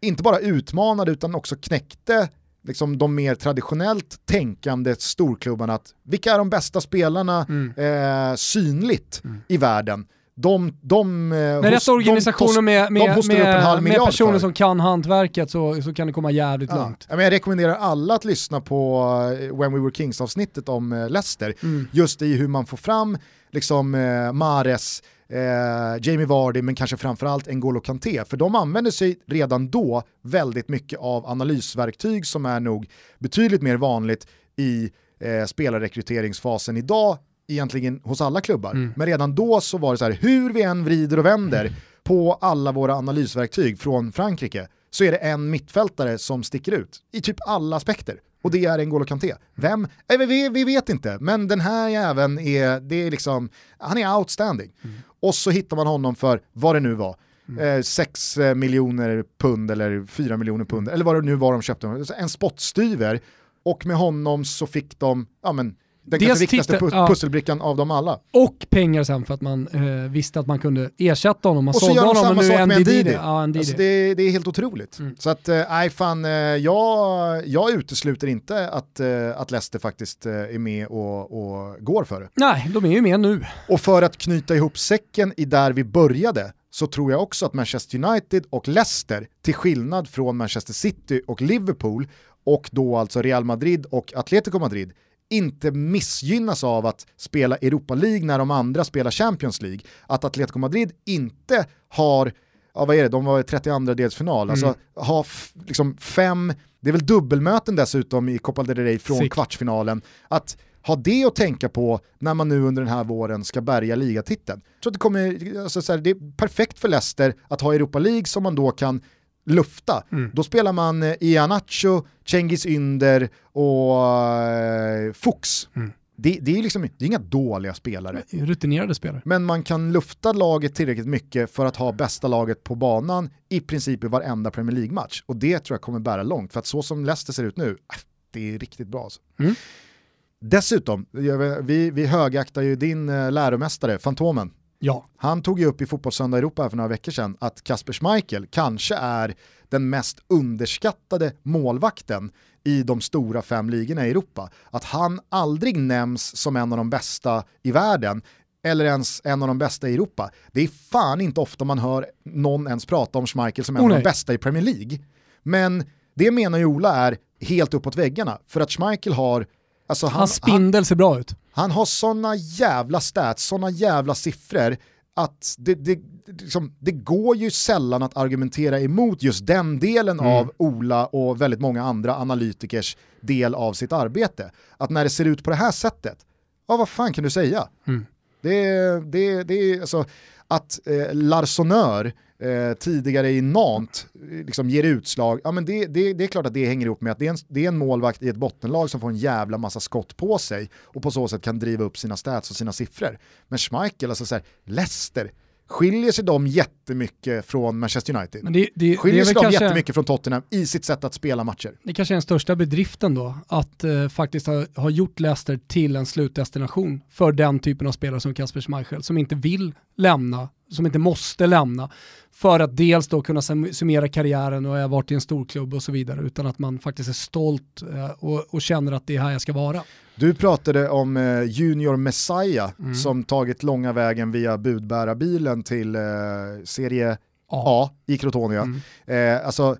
inte bara utmanade utan också knäckte liksom de mer traditionellt tänkande storklubbarna att vilka är de bästa spelarna eh, synligt i världen? De, de, eh, Med hos- rätt organisationer de, med, med, med, personer för. som kan hantverket så, så kan det komma jävligt Ja. långt. Jag rekommenderar alla att lyssna på eh, When We Were Kings avsnittet om eh, Leicester. Mm. Just i hur man får fram liksom, eh, Mares, eh, Jamie Vardy men kanske framförallt N'Golo Kanté. För de använder sig redan då väldigt mycket av analysverktyg som är nog betydligt mer vanligt i eh, spelarrekryteringsfasen idag egentligen hos alla klubbar. Mm. Men redan då så var det så här, hur vi än vrider och vänder på alla våra analysverktyg från Frankrike så är det en mittfältare som sticker ut i typ alla aspekter. Och det är N'Golo Kanté. Vem? Eh, vi, vi vet inte, men den här jäveln är, det är liksom, han är outstanding. Och så hittar man honom för vad det nu var. 6 miljoner pund eller 4 miljoner pund, eller vad det nu var de köpte. En spottstyver. Och med honom så fick de, ja men, den Dels kanske viktigaste titta- pu- ja. pusselbrickan av dem alla. Och pengar sen för att man eh, visste att man kunde ersätta honom. Man Och så gör de honom samma sak med Ndidi. Ndidi. Ja, Ndidi. Alltså det, det är helt otroligt. Så att, eh, nej fan, eh, jag, jag utesluter inte att, eh, att Leicester faktiskt eh, är med och, och går för det. Nej, de är ju med nu. Och för att knyta ihop säcken i där vi började så tror jag också att Manchester United och Leicester, till skillnad från Manchester City och Liverpool, och då alltså Real Madrid och Atletico Madrid, inte missgynnas av att spela Europa League när de andra spelar Champions League. Att Atletico Madrid inte har, ja vad är det, de var i 32 delsfinal, alltså har f- liksom fem, det är väl dubbelmöten dessutom i Copa del Rey från Sick. kvartsfinalen. Att ha det att tänka på när man nu under den här våren ska bärga ligatiteln. Jag tror att det, kommer, alltså så här, det är perfekt för Leicester att ha Europa League som man då kan lufta. Då spelar man eh, Ianacho, Cengiz Ynder och eh, Fuchs. Det, det, är liksom, det är inga dåliga spelare. Rutinerade spelare. Men man kan lufta laget tillräckligt mycket för att ha bästa laget på banan i princip i varenda Premier League-match. Och det tror jag kommer bära långt, för att så som Leicester ser ut nu, äh, det är riktigt bra. Alltså. Mm. Dessutom, vi, vi högaktar ju din eh, läromästare, Fantomen. Ja. Han tog ju upp i Fotbollssöndag Europa för några veckor sedan att Kasper Schmeichel kanske är den mest underskattade målvakten i de stora fem ligorna i Europa. Att han aldrig nämns som en av de bästa i världen eller ens en av de bästa i Europa. Det är fan inte ofta man hör någon ens prata om Schmeichel som en Oh, av de bästa i Premier League. Men det menar ju Ola är helt uppåt väggarna för att Schmeichel har Alltså han, Hans spindel ser bra ut. han har såna jävla stats, såna jävla siffror att det, det, liksom, det går ju sällan att argumentera emot just den delen Mm. av Ola och väldigt många andra analytikers del av sitt arbete. Att när det ser ut på det här sättet, ja vad fan kan du säga? Mm. Det, det, det är alltså att eh, Larsonneur eh, tidigare i Nantes eh, liksom ger utslag, ja men det, det, det är klart att det hänger ihop med att det är, en, det är en målvakt i ett bottenlag som får en jävla massa skott på sig och på så sätt kan driva upp sina stats och sina siffror. Men Schmeichel, alltså så här, Leicester, skiljer sig de jättemycket från Manchester United? Men det, det, det, Skiljer sig väl de kanske, jättemycket från Tottenham i sitt sätt att spela matcher? det kanske är den största bedriften då, att eh, faktiskt ha, ha gjort Leicester till en slutdestination för den typen av spelare som Kasper Schmeichel, som inte vill lämna, som inte måste lämna, för att dels då kunna sum- summera karriären och jag har varit i en storklubb och så vidare, utan att man faktiskt är stolt eh, och, och känner att det är här jag ska vara. Du pratade om eh, Junior Messiah Mm. som tagit långa vägen via budbärarbilen till eh, serie Ja. A i Crotonia. Mm. Eh, alltså,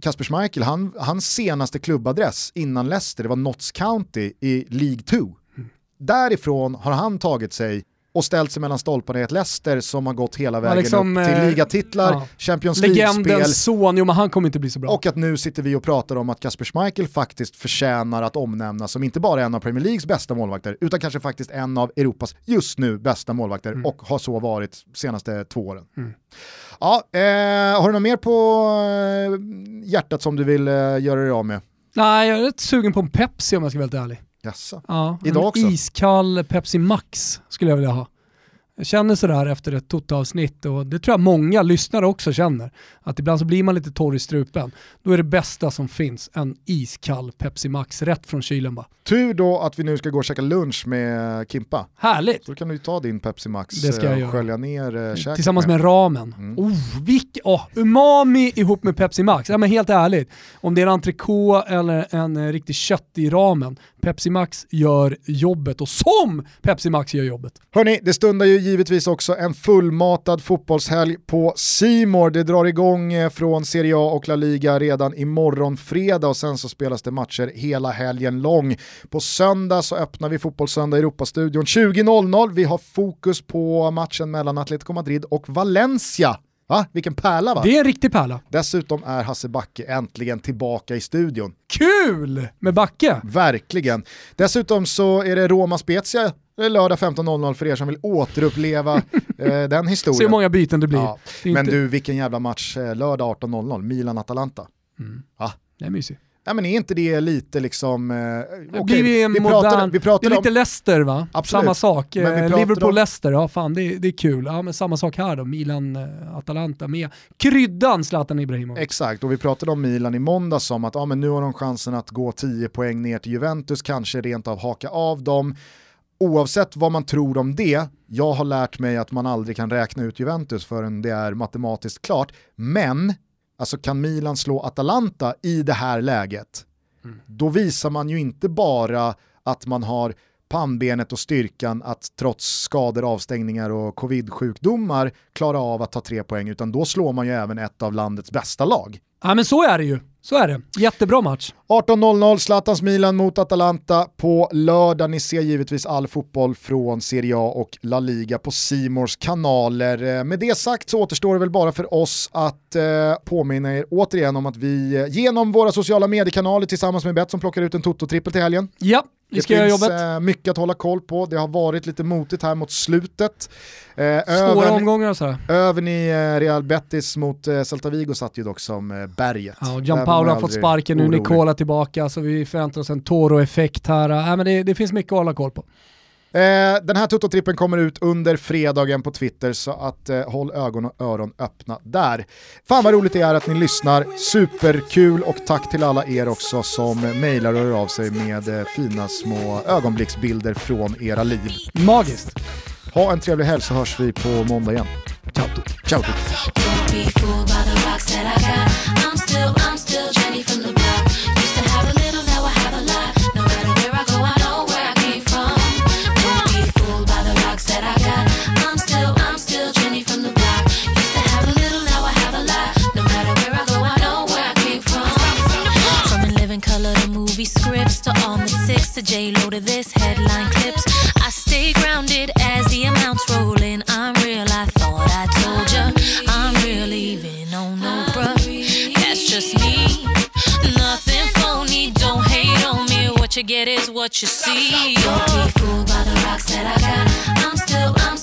Kasper Schmeichel, han, hans senaste klubbadress innan Leicester, det var Notts County i League 2. Mm. Därifrån har han tagit sig och ställt sig mellan stolparna i ett Leicester som har gått hela vägen liksom, upp till eh, ligatitlar, ja. Champions League-spel Legendens son, jo men han kommer inte bli så bra. och att nu sitter vi och pratar om att Kasper Schmeichel faktiskt förtjänar att omnämnas som inte bara en av Premier Leagues bästa målvakter, utan kanske faktiskt en av Europas just nu bästa målvakter och har så varit senaste två åren. Ja, eh, har du något mer på eh, hjärtat som du vill eh, göra dig av med? Nej, jag är rätt sugen på en Pepsi om jag ska vara helt ärlig. Jaså? Ja, Idag en också? iskall Pepsi Max skulle jag vilja ha. Jag känner sådär efter ett Toto-avsnitt och det tror jag många lyssnare också känner. Att ibland så blir man lite torr i strupen. Då är det bästa som finns en iskall Pepsi Max rätt från kylen bara. Tur då att vi nu ska gå och käka lunch med Kimpa. Härligt! Så då kan du ta din Pepsi Max Det ska jag eh, och skölja ner eh, käket Tillsammans med ramen. Mm. Oh, vilk, oh, umami ihop med Pepsi Max. Ja, men helt ärligt, om det är en entrecote eller en eh, riktig kött i ramen, Pepsi Max gör jobbet och som Pepsi Max gör jobbet. Hörni, det stundar ju givetvis också en fullmatad fotbollshelg på Simor. Det drar igång eh, från Serie A och La Liga redan imorgon fredag och sen så spelas det matcher hela helgen lång. På söndag så öppnar vi Fotbollssöndag Europastudion 20.00. Vi har fokus på matchen mellan Atletico Madrid och Valencia. Va? Vilken pärla va? Det är en riktig pärla. Dessutom är Hasse Backe äntligen tillbaka i studion. Kul med Backe! Verkligen. Dessutom så är det Roma Spezia eh, lördag 15.00 för er som vill återuppleva *laughs* eh, den Se historien. hur många byten det blir. Ja. Det Men inte- du, vilken jävla match eh, lördag 18.00, Milan-Atalanta. Ja. Det är mysigt. Ja, men är inte det lite liksom... Eh, blir en vi modern, pratade, vi pratade det är om, lite Leicester va? Absolut. Samma sak. Vi Eh, Liverpool-Leicester, ja fan det, är- det är kul. Ja men samma sak här då, Milan-Atalanta med kryddan Zlatan Ibrahimovic. Exakt, och vi pratade om Milan i måndags som att ja, men nu har de chansen att gå 10 poäng ner till Juventus, kanske rent av haka av dem. Oavsett vad man tror om det, jag har lärt mig att man aldrig kan räkna ut Juventus förrän det är matematiskt klart. Men, alltså kan Milan slå Atalanta i det här läget, då visar man ju inte bara att man har pannbenet och styrkan att trots skador, avstängningar och covid-sjukdomar klara av att ta tre poäng, utan då slår man ju även ett av landets bästa lag. Ja men så är det ju. Så är det. Jättebra match. 18.00 Zlatans Milan mot Atalanta på lördag. Ni ser givetvis all fotboll från Serie A och La Liga på Simors kanaler. Eh, Med det sagt så återstår det väl bara för oss att eh, påminna er återigen om att vi eh, genom våra sociala mediekanaler tillsammans med Betsson plockar ut en Toto-trippel till helgen. Ja, det finns jobbet. eh, mycket att hålla koll på. Det har varit lite motigt här mot slutet. Eh, övern, omgångar och sådär. övern i eh, Real Betis mot eh, Celta Vigo satt ju dock som eh, berget. Ja, Gianpaolo har fått sparken nu. Nicola tillbaka, så vi förväntar oss en Toro-effekt här. Ja, men det, det finns mycket att hålla koll på. Eh, den här Toto-trippen kommer ut under fredagen på Twitter så att eh, håll ögon och öron öppna där. Fan vad roligt det är att ni lyssnar, superkul och tack till alla er också som mejlar och hör av sig med eh, fina små ögonblicksbilder från era liv. Magiskt. Ha en trevlig helg så hörs vi på måndag igen. Ciao! Ciao! Don't be fooled by the rocks that I got. I'm still, I'm still Jenny from the block. scripts to all my six to J Lo to this headline clips. I stay grounded as the amounts roll in. I'm real. I thought I told ya. I'm real, even on Oprah. That's just me. Nothing phony. Don't hate on me. What you get is what you see. Don't be fooled by the rocks that I got. I'm still. I'm